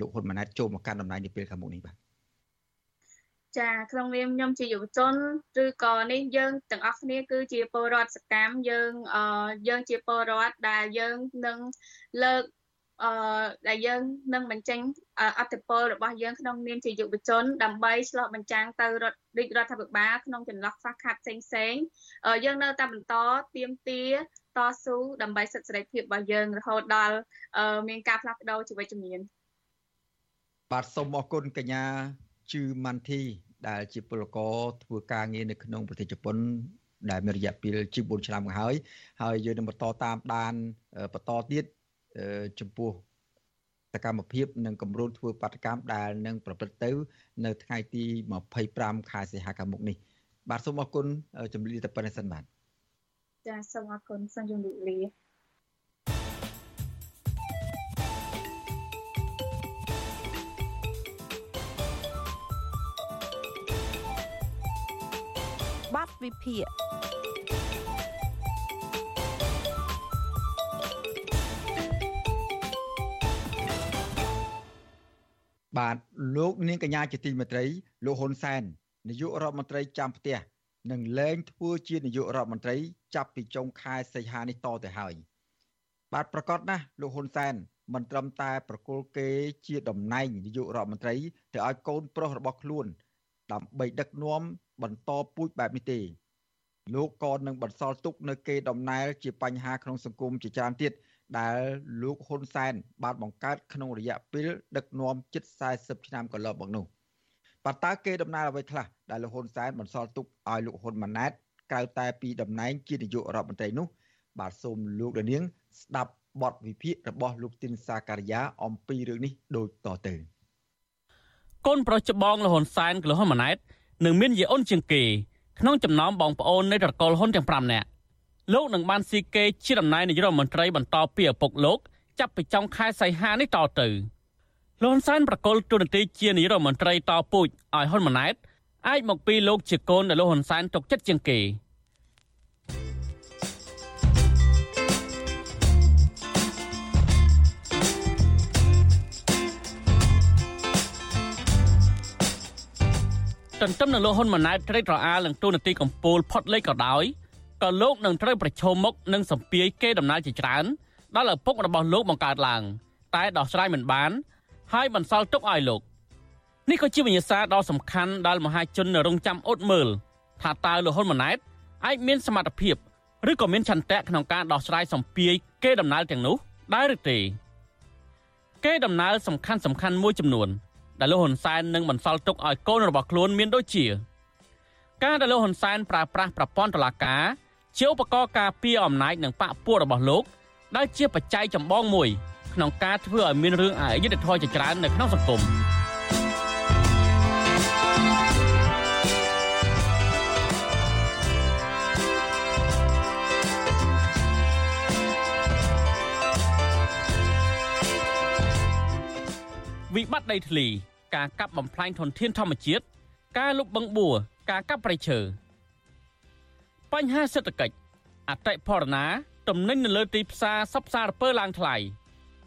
លោកហ៊ុនម៉ាណែតចូលមកកាន់តំណែងនាពេលខាងមុខនេះបាទចាក្នុងនាមខ្ញុំជាយុវជនឬក៏នេះយើងទាំងអស់គ្នាគឺជាពលរដ្ឋសកម្មយើងយើងជាពលរដ្ឋដែលយើងនឹងលើក អឺដែលយើងនឹងបញ្ចេញអធិពលរបស់យើងក្នុងនាមជាយុវជន ដើម្បីឆ្លោះបញ្ចាំងទៅរដ្ឋរាជរដ្ឋាភិបាលក្នុងចន្លោះខ្វះខាតផ្សេងផ្សេងយើងនៅតែបន្តទៀមទាតស៊ូដើម្បីសិទ្ធិសេរីភាពរបស់យើងរហូតដល់មានការផ្លាស់ប្ដូរជីវិតជំនាញបាទសូមអរគុណកញ្ញាជឺម៉ាន់ធីដែលជាពលករធ្វើការងារនៅក្នុងប្រទេសជប៉ុនដែលមានរយៈពេលជាង4ឆ្នាំមកហើយហើយយើងនឹងបន្តតាមដានបន្តទៀត ចំពោះសកម្មភាពនិងគម្រោងធ្វើបាតកម្មដែលនឹងប្រព្រឹត្តទៅ នៅថ្ងៃទី25ខែសីហាខាងមុខនេះបាទសូមអរគុណជំរាបតែប៉ុណ្្នេះសិនបាទចាសូមអរគុណសូមជម្រាបលាបាត់វិភាគ បាទលោកនាងកញ្ញាជាទីមេត្រីលោកហ៊ុនសែននាយករដ្ឋមន្ត្រីចាំផ្ទះនឹងលែងធ្វើជានាយករដ្ឋមន្ត្រី ចាប់ពីចុងខែសីហានេះតទៅហើយ បាទប្រកាសណាស់លោកហ៊ុនសែនមិនត្រឹមតែប្រគល់គេជាតំណែងនាយករដ្ឋមន្ត្រីទៅឲ្យកូនប្រុសរបស់ខ្លួន ដើម្បីដឹកនាំបន្តពូជបែបនេះទេលោកក៏នឹងបន្សល់ទុកនៅគេដំណែលជាបញ្ហាក្នុងសង្គមជាច្រើនទៀត ដែលលោកហ៊ុនសែនបានបង្កើតក្នុងរយៈពេលដឹកនាំជិត40ឆ្នាំកន្លងមកនោះប៉ុន្តែគេដំណើរអ្វីខ្លះដែលលោកហ៊ុនសែនបន្សល់ទុកឲ្យលោកហ៊ុនម៉ាណែតក្រៅតែពីតំណែងជានាយករដ្ឋមន្ត្រីនោះ បាទសូមលោកលានាង ស្ដាប់បទវិភាគរបស់លោកទីនសាការីយ៉ាអំពីរឿងនេះដូចតទៅកូនប្រុសច្បងលហ៊ុនសែនគឺលហ៊ុនម៉ាណែតនឹងមានយាយអូនជាងគេក្នុងចំណោមបងប្អូននៃត្រកូលហ៊ុនទាំង5នាក់ លោកនឹងបានស៊ីគេជាតំណែងនាយករដ្ឋមន្ត្រីបន្តពីឪពុកលោក ចាប់ពីចុងខែសីហានេះតទៅលន់សានប្រកុលទូនទីជានាយករដ្ឋមន្ត្រីតពូជឲ្យហ៊ុនម៉ាណែតអាចមកពីលោកជាកូនដែលលោកហ៊ុនសែនទុកចិត្តជាងគេទន្ទឹមនឹងលោកហ៊ុនម៉ាណែតត្រេករអាលនឹងទូនាទីកម្ពុជាផុតលេខក៏ដោយ ក៏លោកនឹងត្រូវប្រឈមមុខនឹងសម្ពាយគេដំណើរជាច្រើនដល់ឪពុករបស់លោកបង្កើតឡើង តែដោះស្រាយមិនបាន ហើយបន្សល់ទុកឲ្យលោកនេះក៏ជាវិញ្ញាសាដ៏សំខាន់ដល់មហាជននៅរងចាំអត់មើលថាតើលោកហ៊ុនម៉ាណែតអាចមានសមត្ថភាពឬក៏មានឆន្ទៈក្នុងការដោះស្រាយសម្ពាយគេដំណើរទាំងនោះដែរឬទេគេដំណើរសំខាន់សំខាន់មួយចំនួនដែលលោកហ៊ុនសែននឹងបន្សល់ទុកឲ្យកូនរបស់ខ្លួនមានដូចជា ការដែលលោកហ៊ុនសែនប្រើប្រាស់ប្រព័ន្ធតុលាការ ជាឧបករណ៍ការពារអំណាចនិងបកពួករបស់លោកដែលជាបច្ច័យចម្បងមួយក្នុងការធ្វើឲ្យមានរឿងអយុត្តិធម៌ជាច្រើននៅក្នុងសង្គមវិបត្តិដីធ្លី ការកាប់បំផ្លាញធនធានធម្មជាតិការលុបបង្បួរការកាប់ព្រៃឈើ បញ្ហាសេដ្ឋកិច្ចអតិផរណាទំនិញនៅលើទីផ្សារសពសារពើឡើងថ្លៃ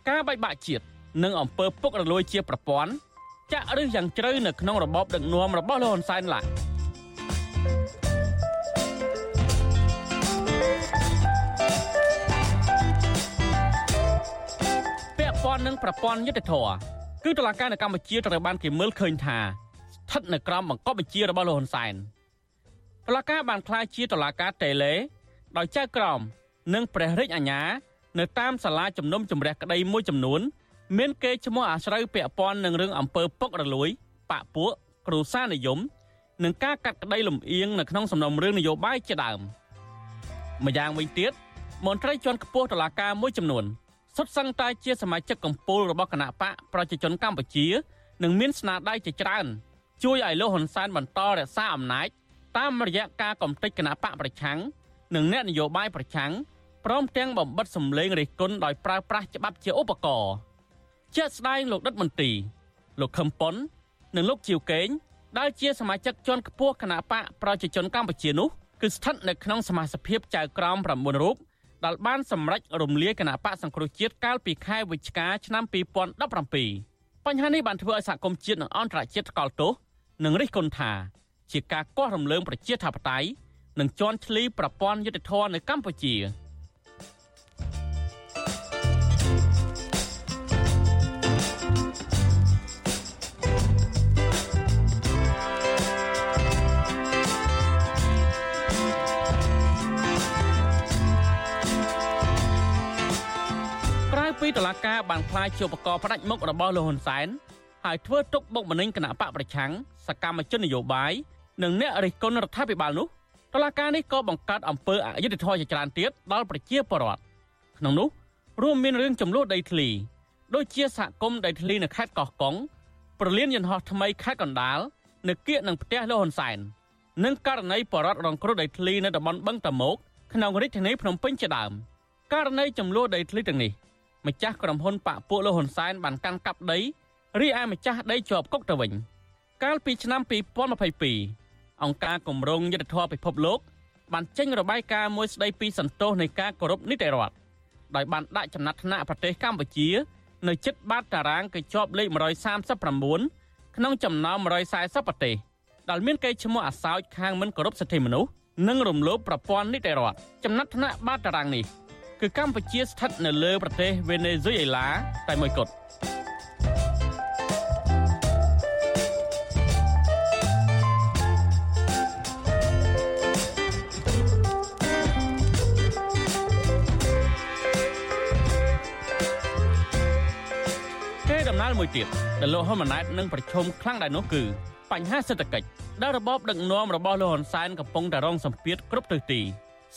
ការបែកបាក់ជាតិនិងអំពើពុករលួយជាប្រព័ន្ធចាក់ឫសយ៉ាងជ្រៅនៅក្នុងរបបដឹកនាំរបស់លោកហ៊ុនសែនឡាពាក់ព័ន្ធនឹងប្រព័ន្ធយុតិធធគឺតុលាការនៅកម្ពុជាត្រូវបានគេមើលឃើញថាស្ថិតនៅក្រោមបង្គាប់បញ្ជារបស់លោកហ៊ុនសែន។ តុលាការបានក្លាយជាតុលាការតេឡេដោយចៅក្រមនិងព្រះរាជអាជ្ញានៅតាមសាលាជំនុំជម្រះក្តីមួយចំនួន មានគេឈ្មោះអាស្រូវពាក់ព័ន្ធនឹងរឿងអំពើពុករលួយបាក់ពួកគ្រូសានិយមនិងការកាត់ក្តីលំអៀងនៅក្នុងសំណុំរឿងនយោបាយជាដើមម្យ៉ាងវិញទៀតមន្ត្រីជាន់ខ្ពស់តុលាការមួយចំនួនសុទ្ធសឹងតែជាសមាជិកកម្ពុជារបស់គណៈបកប្រជាជនកម្ពុជា និងមានស្នាដៃជាច្រើន ជួយឲ្យលោកហ៊ុនសែនបន្តរក្សាអំណាច តាមរយៈការកំទេចគណៈបកប្រឆាំងនិងអ្នកនយោបាយប្រឆាំងព្រមទាំងបំបិតសម្លេងរិះគន់ដោយប្រើប្រាស់ច្បាប់ជាឧបករណ៍ជាក់ស្ដែងលោកដិតមន្ទីលោកខឹមប៉ុននិងលោកជាវកេងដែលជាសមាជិកជាន់ខ្ពស់គណៈបកប្រជាជនកម្ពុជានោះគឺស្ថិតនៅក្នុងសមាជិកភាពចៅក្រម9រូបដែលបានសម្រេចរំលាយគណៈបកសង្គ្រោះជាតិកាលពីខែវិច្ឆិកាឆ្នាំ2017បញ្ហានេះបានធ្វើឲ្យសហគមន៍ជាតិនិងអន្តរជាតិស្គាល់ទោសនិងរិះគន់ថា ជាការកោះរំលើងប្រជាធិបតេយ្យនិងជន់ឈ្លីប្រព័ន្ធយុតិធធម៌នៅកម្ពុជា។ពីតុលាការបានផ្លាយជាឧបករណ៍ផ្ដាច់មុខរបស់លោកហ៊ុនសែនហើយធ្វើទុកបុកម្នេញគណៈបកប្រឆាំងសកម្មជននយោបាយ និងអ្នករិះគន់រដ្ឋាភិបាលនោះតុលាការនេះក៏បង្កើតអំពើអយុត្តិធម៌ជាច្រើនទៀតដល់ប្រជាពលរដ្ឋក្នុងនោះរួមមានរឿងចំនួនដីធ្លីដូចជាសហគមន៍ដីធ្លីនៅខេត្តកោះកុងប្រលានយន្តហោះថ្មីខេត្តកណ្ដាលនៅគៀកនឹងផ្ទះលោកហ៊ុនសែននិងករណីបរដ្ឋរងគ្រោះដីធ្លីនៅតំបន់បឹងតមោកក្នុងរាជធានីភ្នំពេញជាដើមករណីចំនួនដីធ្លីទាំងនេះម្ចាស់ក្រុមហ៊ុនប៉ាក់ពួកលោកហ៊ុនសែនបានកាន់កាប់ដីរីឯម្ចាស់ដីជាប់គុកទៅវិញ កាលពីឆ្នាំ2022 អង្គការគម្រោងយុទ្ធធម៌ពិភពលោកបានចេញរបាយការណ៍មួយស្ដីពីសន្ទុះនៃការគោរពនីតិរដ្ឋដោយបានដាក់ចំណាត់ថ្នាក់ប្រទេសកម្ពុជា នៅជិតបាតតារាងគឺជាប់លេខ139ក្នុងចំណោម140ប្រទេសដែលមានកេរ្តិ៍ឈ្មោះអាសោចខាងមិនគោរពសិទ្ធិមនុស្សនិងរំលោភប្រព័ន្ធនីតិរដ្ឋចំណាត់ថ្នាក់បាតតារាងនេះគឺកម្ពុជាស្ថិតនៅលើប្រទេសវេណេស៊ុយអេឡាតែមួយគត់ ដំណើរមួយទៀតដែលលោកហ៊ុនម៉ាណែតនឹងប្រឈមខ្លាំងដែរនោះគឺបញ្ហាសេដ្ឋកិច្ចដែលរបបដឹកនាំរបស់លោកហ៊ុនសែនកំពុងតែរងសម្ពាធគ្រប់ទិសទី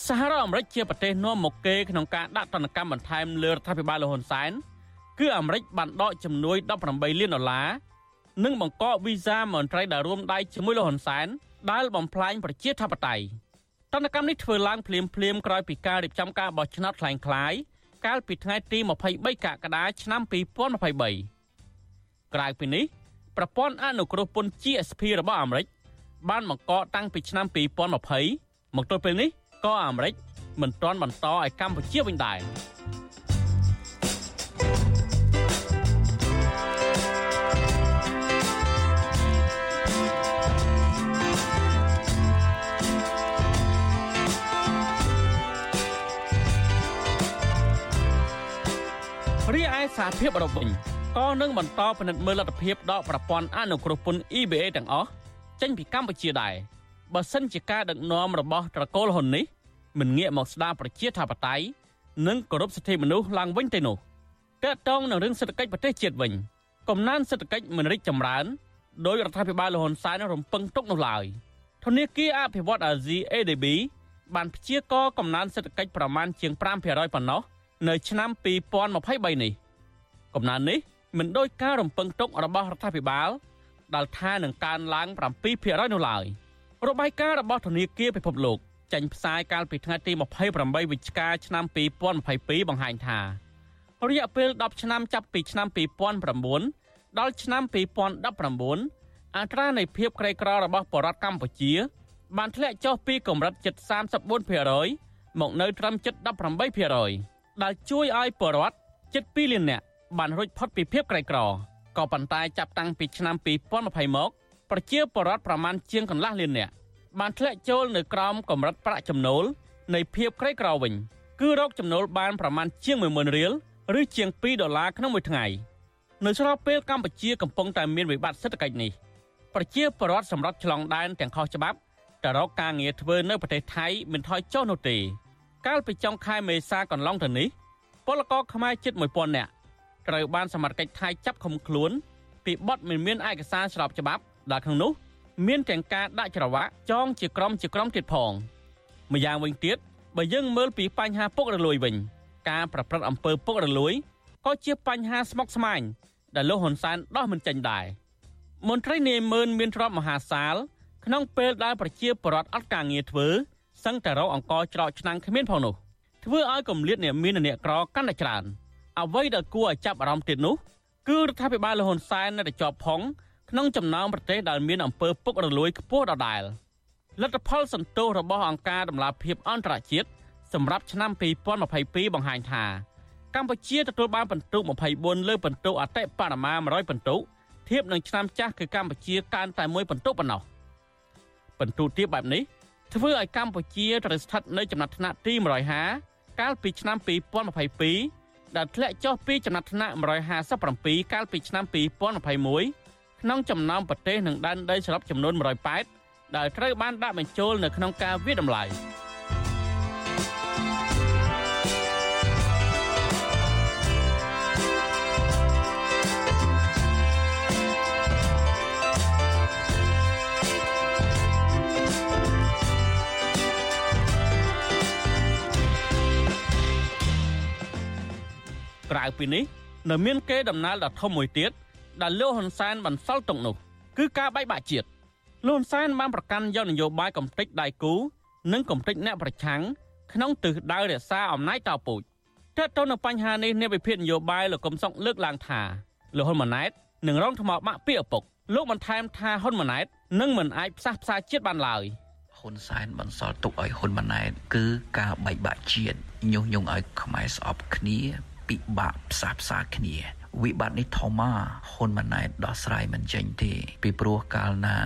សហរដ្ឋអាមេរិកជាប្រទេសនាំមុខគេក្នុងការដាក់ទណ្ឌកម្មបន្ថែមលើរដ្ឋាភិបាលលហ៊ុនសែនគឺអាមេរិកបានដកជំនួយ18លានដុល្លារនិងបង្កកវីសាមន្ត្រីដែលរួមដៃជាមួយលហ៊ុនសែនដែលបំផ្លាញប្រជាធិបតេយ្យទណ្ឌកម្មនេះធ្វើឡើងភ្លាមភ្លាមក្រោយពីការរៀបចំការបោះឆ្នោតคล้ายៗកាលពីថ្ងៃទី23កក្កដាឆ្នាំ2023 ក្រៅពីនេះប្រព័ន្ធអនុគ្រោះពន្ធ GSP របស់អាមេរិកបានបង្កកតាំងពីឆ្នាំ2020មកទល់ពេលនេះក៏អាមេរិកមិនទាន់បន្តឲ្យកម្ពុជាវិញដែររីឯសហភាពអឺរ៉ុបវិញ ក៏នឹងបន្តពិនិត្យមើលលទ្ធភាពដកប្រព័ន្ធអនុគ្រោះពន្ធ EBA ទាំងអស់ចេញពីកម្ពុជាដែរបើសិនជាការដឹកនាំរបស់ត្រកូលហ៊ុននេះមិនងាកមកស្ដារប្រជាធិបតេយ្យនិងគោរពសិទ្ធិមនុស្សឡើងវិញទេនោះតើតងនឹងរឿងសេដ្ឋកិច្ចប្រទេសជាតិវិញកំណើនសេដ្ឋកិច្ចមិនរីកចម្រើនដោយរដ្ឋាភិបាលលហ៊ុនសែនរំពឹងទុកនោះឡើយធនាគារអភិវឌ្ឍអាស៊ី ADB បានព្យាករកំណើនសេដ្ឋកិច្ចប្រមាណជាង5%ប៉ុណ្ណោះនៅឆ្នាំ2023នេះកំណើននេះ មិនដូចការរំពឹងទុករបស់រដ្ឋាភិបាលដែលថានឹងកើនឡើង7%នោះឡើយ។របាយការណ៍របស់ធនាគារពិភពលោកចេញផ្សាយកាលពីថ្ងៃទី28វិច្ឆិកាឆ្នាំ2022បង្ហាញថារយៈពេល10ឆ្នាំចាប់ពីឆ្នាំ2009ដល់ឆ្នាំ2019អត្រានៃភាពក្រីក្ររបស់ប្រជាពលរដ្ឋកម្ពុជា បានធ្លាក់ចុះពីកម្រិតជិត34%មកនៅត្រឹមជិត18%ដែលជួយឲ្យប្រជាពលរដ្ឋជិត2លាននាក់ បានរួចផុតពីភាពក្រីក្រក៏ប៉ុន្តែចាប់តាំងពីឆ្នាំ2020មកប្រជាពលរដ្ឋប្រមាណជាងកន្លះលាននាក់បានធ្លាក់ចូលនៅក្រោមកម្រិតប្រាក់ចំណូលនៃភាពក្រីក្រវិញគឺរកចំណូលបានប្រមាណជាង10000រៀលឬជាង2ដុល្លារក្នុងមួយថ្ងៃនៅស្របពេលកម្ពុជាកំពុងតែមានវិបត្តិសេដ្ឋកិច្ចនេះប្រជាពលរដ្ឋសម្រាប់ឆ្លងដែនទាំងខុសច្បាប់ទៅរកការងារធ្វើនៅប្រទេសថៃមិនថយចុះនោះទេកាលពីចុងខែមេសាកន្លងទៅនេះពលករខ្មែរជិត1000នាក់ ត្រូវបានសមត្ថកិច្ចថៃចាប់ឃុំខ្លួន ពីបទមិនមានឯកសារស្របច្បាប់ដែលក្នុងនោះមានទាំងការដាក់ច្រវាក់ចងជាក្រុមជាក្រុមទៀតផងម្យ៉ាងវិញទៀតបើយើងមើលពីបញ្ហាពុករលួយវិញ ការប្រព្រឹត្តអំពើពុករលួយក៏ជាបញ្ហាស្មុគស្មាញដែលលោកហ៊ុនសែនដោះមិនចេញដែរមន្ត្រីនាយម៉ឺនមានទ្រព្យមហាសាល ក្នុងពេលដែលប្រជាពលរដ្ឋអត់ការងារធ្វើសឹងតែរកអង្គច្រកឆ្នាំងគ្មានផងនោះធ្វើឲ្យគម្លាតអ្នកមានអ្នកក្រកាន់តែច្រើន អ្វីដែលគួរឲ្យចាប់អារម្មណ៍ទៀតនោះគឺរដ្ឋាភិបាលលហ៊ុនសែននៅតែជាប់ផងក្នុងចំណោមប្រទេសដែលមានអំពើពុករលួយខ្ពស់ដដែលលទ្ធផលសន្ទុះរបស់អង្គការដំឡាភិបអន្តរជាតិសម្រាប់ឆ្នាំ2022បង្ហាញថាកម្ពុជាទទួលបានពិន្ទុ24លើពិន្ទុអតិបរមា100ពិន្ទុធៀបនឹងឆ្នាំចាស់គឺកម្ពុជាកើនតែមួយពិន្ទុប៉ុណ្ណោះពិន្ទុទាបបែបនេះធ្វើឲ្យកម្ពុជាត្រូវស្ថិតនៅចំណាត់ថ្នាក់ទី150កាលពីឆ្នាំ2022 ដែលធ្លាក់ចុះពីចំណាត់ថ្នាក់157កាលពីឆ្នាំ2021ក្នុងចំណោមប្រទេសនិងដែនដីសរុបចំនួន108ដែលត្រូវបានដាក់បញ្ចូលនៅក្នុងការវិតម្លៃ។ ក្រៅពីនេះនៅមានគេដំណើរដ៏ធំមួយទៀតដែលលោកហ៊ុនសែនបន្សល់ទុកនោះគឺការបែកបាក់ជាតិលោកហ៊ុនសែនបានប្រកាន់យកនយោបាយកំទេចដៃគូនិងកំទេចអ្នកប្រឆាំងក្នុងទិសដៅរក្សាអំណាចតពូជតើតើនៅបញ្ហានេះអ្នកវិភាគនយោបាយលោកកុំសុកលើកឡើងថាលោកហ៊ុនម៉ាណែតនឹងរងថ្មបាក់ពីឪពុកលោកបន្ថែមថាហ៊ុនម៉ាណែតនឹងមិនអាចផ្សះផ្សាជាតិបានឡើយហ៊ុនសែនបន្សល់ទុកឲ្យហ៊ុនម៉ាណែតគឺការបែកបាក់ជាតិញុះញង់ឲ្យខ្មែរស្អប់គ្នា ពិបាកផ្សះផ្សាគ្នាវិបត្តិនេះធំមកហ៊ុនម៉ាណែតដោះស្រាយមិនចេញទេ ពីព្រោះកាលណា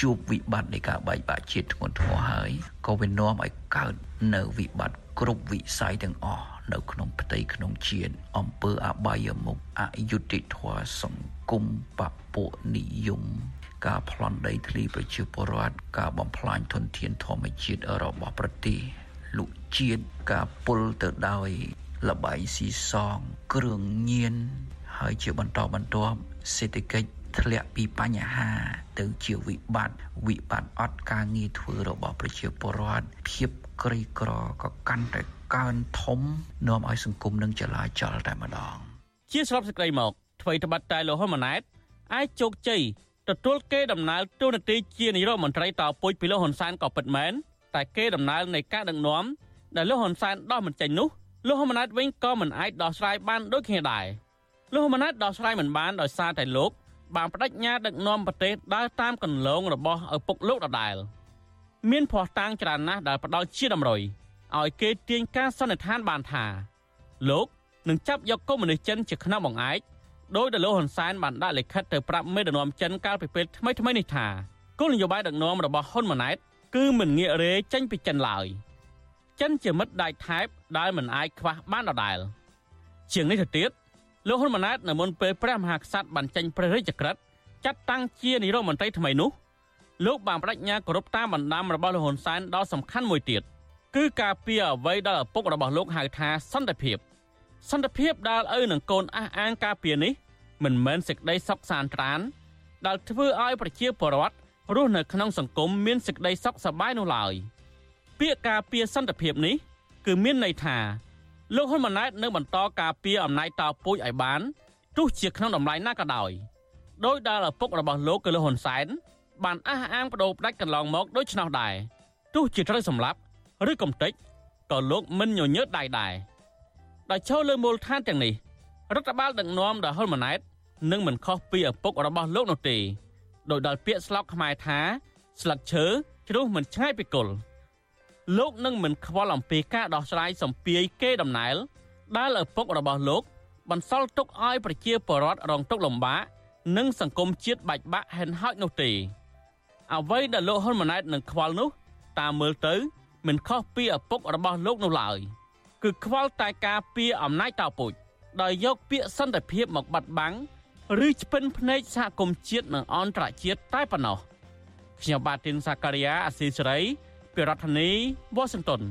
ជួបវិបត្តិនៃការបែកបាក់ជាតិធ្ងន់ធ្ងរហើយក៏វានាំឲ្យកើតនៅវិបត្តិគ្រប់វិស័យទាំងអស់នៅក្នុងផ្ទៃក្នុងជាតិអំពើអបាយមុខអយុត្តិធម៌សង្គមបពុនិយមការប្លន់ដីធ្លីប្រជាពលរដ្ឋការបំផ្លាញធនធានធម្មជាតិរបស់ប្រទេសលុជាតិការពុលទៅដោយ លបាយស៊ីសង គ្រឿងញៀនហើយជាបន្តបន្ទាប់សេដ្ឋកិច្ចធ្លាក់ពីបញ្ហាទៅជាវិបត្តិវិបត្តិអត់ការងារធ្វើរបស់ប្រជាពលរដ្ឋភាពក្រីក្រក៏កាន់តែកើនធំនាំឲ្យសង្គមនឹងចលាចលតែម្ដង ជាស្របសេចក្តីមកអ្វីត្បិតតែលោកហ៊ុនម៉ាណែតអាចជោគជ័យទទួលគេដំណើរទូនាទីជានាយរដ្ឋមន្ត្រីតពុជពីលោកហ៊ុនសែនក៏ពិតមែនតែគេដំណើរនៃការដឹកនាំដែលលោកហ៊ុនសែនដោះមិនចេញនោះ លោកហ៊ុនម៉ាណែតវិញក៏មិនអាចដោះស្រាយបានដូចគ្នាដែរលោកហ៊ុនម៉ាណែតដោះស្រាយមិនបានដោយសារតែលោកបានបដិញ្ញាដឹកនាំប្រទេសដើរតាមកន្លងរបស់ឪពុកលោកដដែលមានភ័ស្តុតាងច្រើនណាស់ដែលផ្ដល់ជាតម្រុយឲ្យគេទាញការសន្និដ្ឋានបានថាលោកនឹងចាប់យកកុម្មុយនីសចិនជាខ្នងបង្អែកដោយដែលលោកហ៊ុនសែនបានដាក់លិខិតទៅប្រាប់មេដឹកនាំចិនកាលពីពេលថ្មីថ្មីនេះថាគោលនយោបាយដឹកនាំរបស់ហ៊ុនម៉ាណែតគឺមិនងាករេចេញពីចិនឡើយ។ ចិនជាមិត្តដៃថែបដែលមិនអាចខ្វះបានដដែលជាងនេះទៅទៀតលោកហ៊ុនម៉ាណែតនៅមុនពេលព្រះមហាក្សត្របានចេញព្រះរាជក្រឹត្យចាត់តាំងជានាយរដ្ឋមន្ត្រីថ្មីនោះលោកបានបដិញ្ញាគោរពតាមបណ្ដាំរបស់លោកហ៊ុនសែនដ៏សំខាន់មួយទៀតគឺការពារអ្វីដែលឪពុករបស់លោកហៅថាសន្តិភាពសន្តិភាពដែលឪនឹងកូនអះអាងការពារនេះមិនមែនសេចក្តីសុខសាន្តត្រានដែលធ្វើឲ្យប្រជាពលរដ្ឋរស់នៅក្នុងសង្គមមានសេចក្តីសុខសប្បាយនោះឡើយ។ ពាក្យការពារសន្តិភាពនេះ គឺមានន័យថាលោកហ៊ុនម៉ាណែតនឹងបន្តការពារអំណាចតពូជឲ្យបានទោះជាក្នុងតម្លៃណាក៏ដោយដោយដែលឪពុករបស់លោកគឺលោកហ៊ុនសែនបានអះអាងបដូរផ្ដាច់កន្លងមកដូចឆ្នោះដែរទោះជាត្រូវសម្លាប់ឬកំទេចក៏លោកមិនញញើតដៃដែរដោយចូលលើមូលដ្ឋានទាំងនេះរដ្ឋបាលដឹកនាំដោយហ៊ុនម៉ាណែតនឹងមិនខុសពីឪពុករបស់លោកនោះទេដោយដល់ពាក្យស្លោកខ្មែរថាស្លឹកឈើជ្រុះមិនឆ្ងាយពីគល់ លោកនឹងមិនខ្វល់អំពីការដោះស្រាយសម្ពាយគេដំណើរដែលឪពុករបស់លោក បន្សល់ទុកឲ្យប្រជាពលរដ្ឋរងទុក្ខលំបាកនិងសង្គមជាតិបែកបាក់ហិនហោចនោះទេអ្វីដែលលោកហ៊ុនម៉ាណែតនឹងខ្វល់នោះ តាមមើលទៅ មិនខុសពីឪពុករបស់លោកនោះឡើយគឺខ្វល់តែការពារអំណាចតពូជដោយយកពាក្យសន្តិភាពមកបាត់បង់ឬឆ្ពិនភ្នែកសហគមន៍ជាតិនិងអន្តរជាតិតែប៉ុណ្ណោះខ្ញុំបាទទីនសាការីយ៉ាអស៊ីសេរី ពីរដ្ឋធានី Washington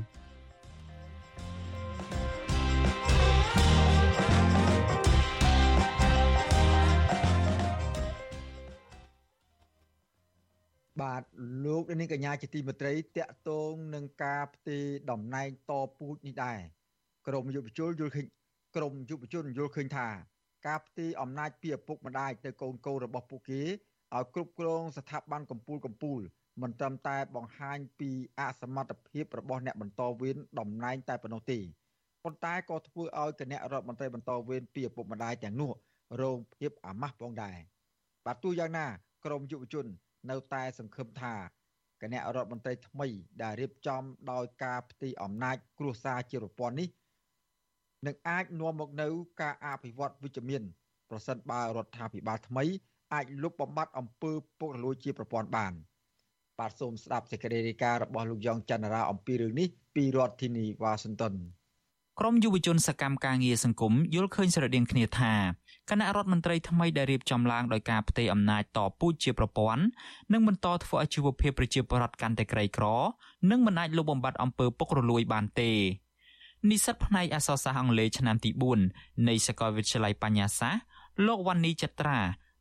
បាទលោកនាងកញ្ញាជាទីមេត្រីតកតងនឹងការផ្ទេរតំណែងតពូជនេះដែរក្រមយុវជនយល់ឃើញក្រមយុវជនយល់ឃើញថា ការផ្ទេរអំណាចពីឪពុកម្ដាយទៅកូនកូនរបស់ពួកគេឲ្យគ្រប់គ្រងស្ថាប័នកម្ពុជាកម្ពុជា មិនត្រឹមតែបង្ហាញពីអសមត្ថភាពរបស់អ្នកបន្តវេនតំណែងតែប៉ុណ្ណោះទេប៉ុន្តែក៏ធ្វើឲ្យគណៈរដ្ឋមន្ត្រីបន្តវេនពីឪពុកម្ដាយទាំងនោះរងភាពអាម៉ាស់ផងដែរបាទទោះយ៉ាងណាក្រមយុវជន នៅតែសង្ឃឹមថាគណៈរដ្ឋមន្ត្រីថ្មីដែលរៀបចំដោយការផ្ទៃអំណាចគ្រួសារជាប្រព័ន្ធនេះនឹងអាចនាំមកនូវការអភិវឌ្ឍវិជ្ជមានប្រសិនបើរដ្ឋាភិបាលថ្មីអាចលុបបំបាត់អំពើពុករលួយជាប្រព័ន្ធបាន បាទសូមស្ដាប់សេចក្តីរាយការណ៍របស់លោកយ៉ងច័ន្ទរាអំពីរឿងនេះពីរដ្ឋធានីវ៉ាស៊ីនតោនក្រមយុវជនសកម្មការងារសង្គមយល់ឃើញស្រដៀងគ្នាថាគណៈរដ្ឋមន្ត្រីថ្មីដែលរៀបចំឡើងដោយការផ្ទេរអំណាចតពូជជាប្រព័ន្ធនឹងបន្តធ្វើឲ្យជីវភាពប្រជាពលរដ្ឋកាន់តែក្រីក្រនិងមិនអាចលុបបំបាត់អំពើពុករលួយបានទេនិស្សិតផ្នែកអក្សរសាស្ត្រអង់គ្លេសឆ្នាំទី4នៃសាកលវិទ្យាល័យបញ្ញាសាស្ត្រលោកវ៉ាន់នីចត្រា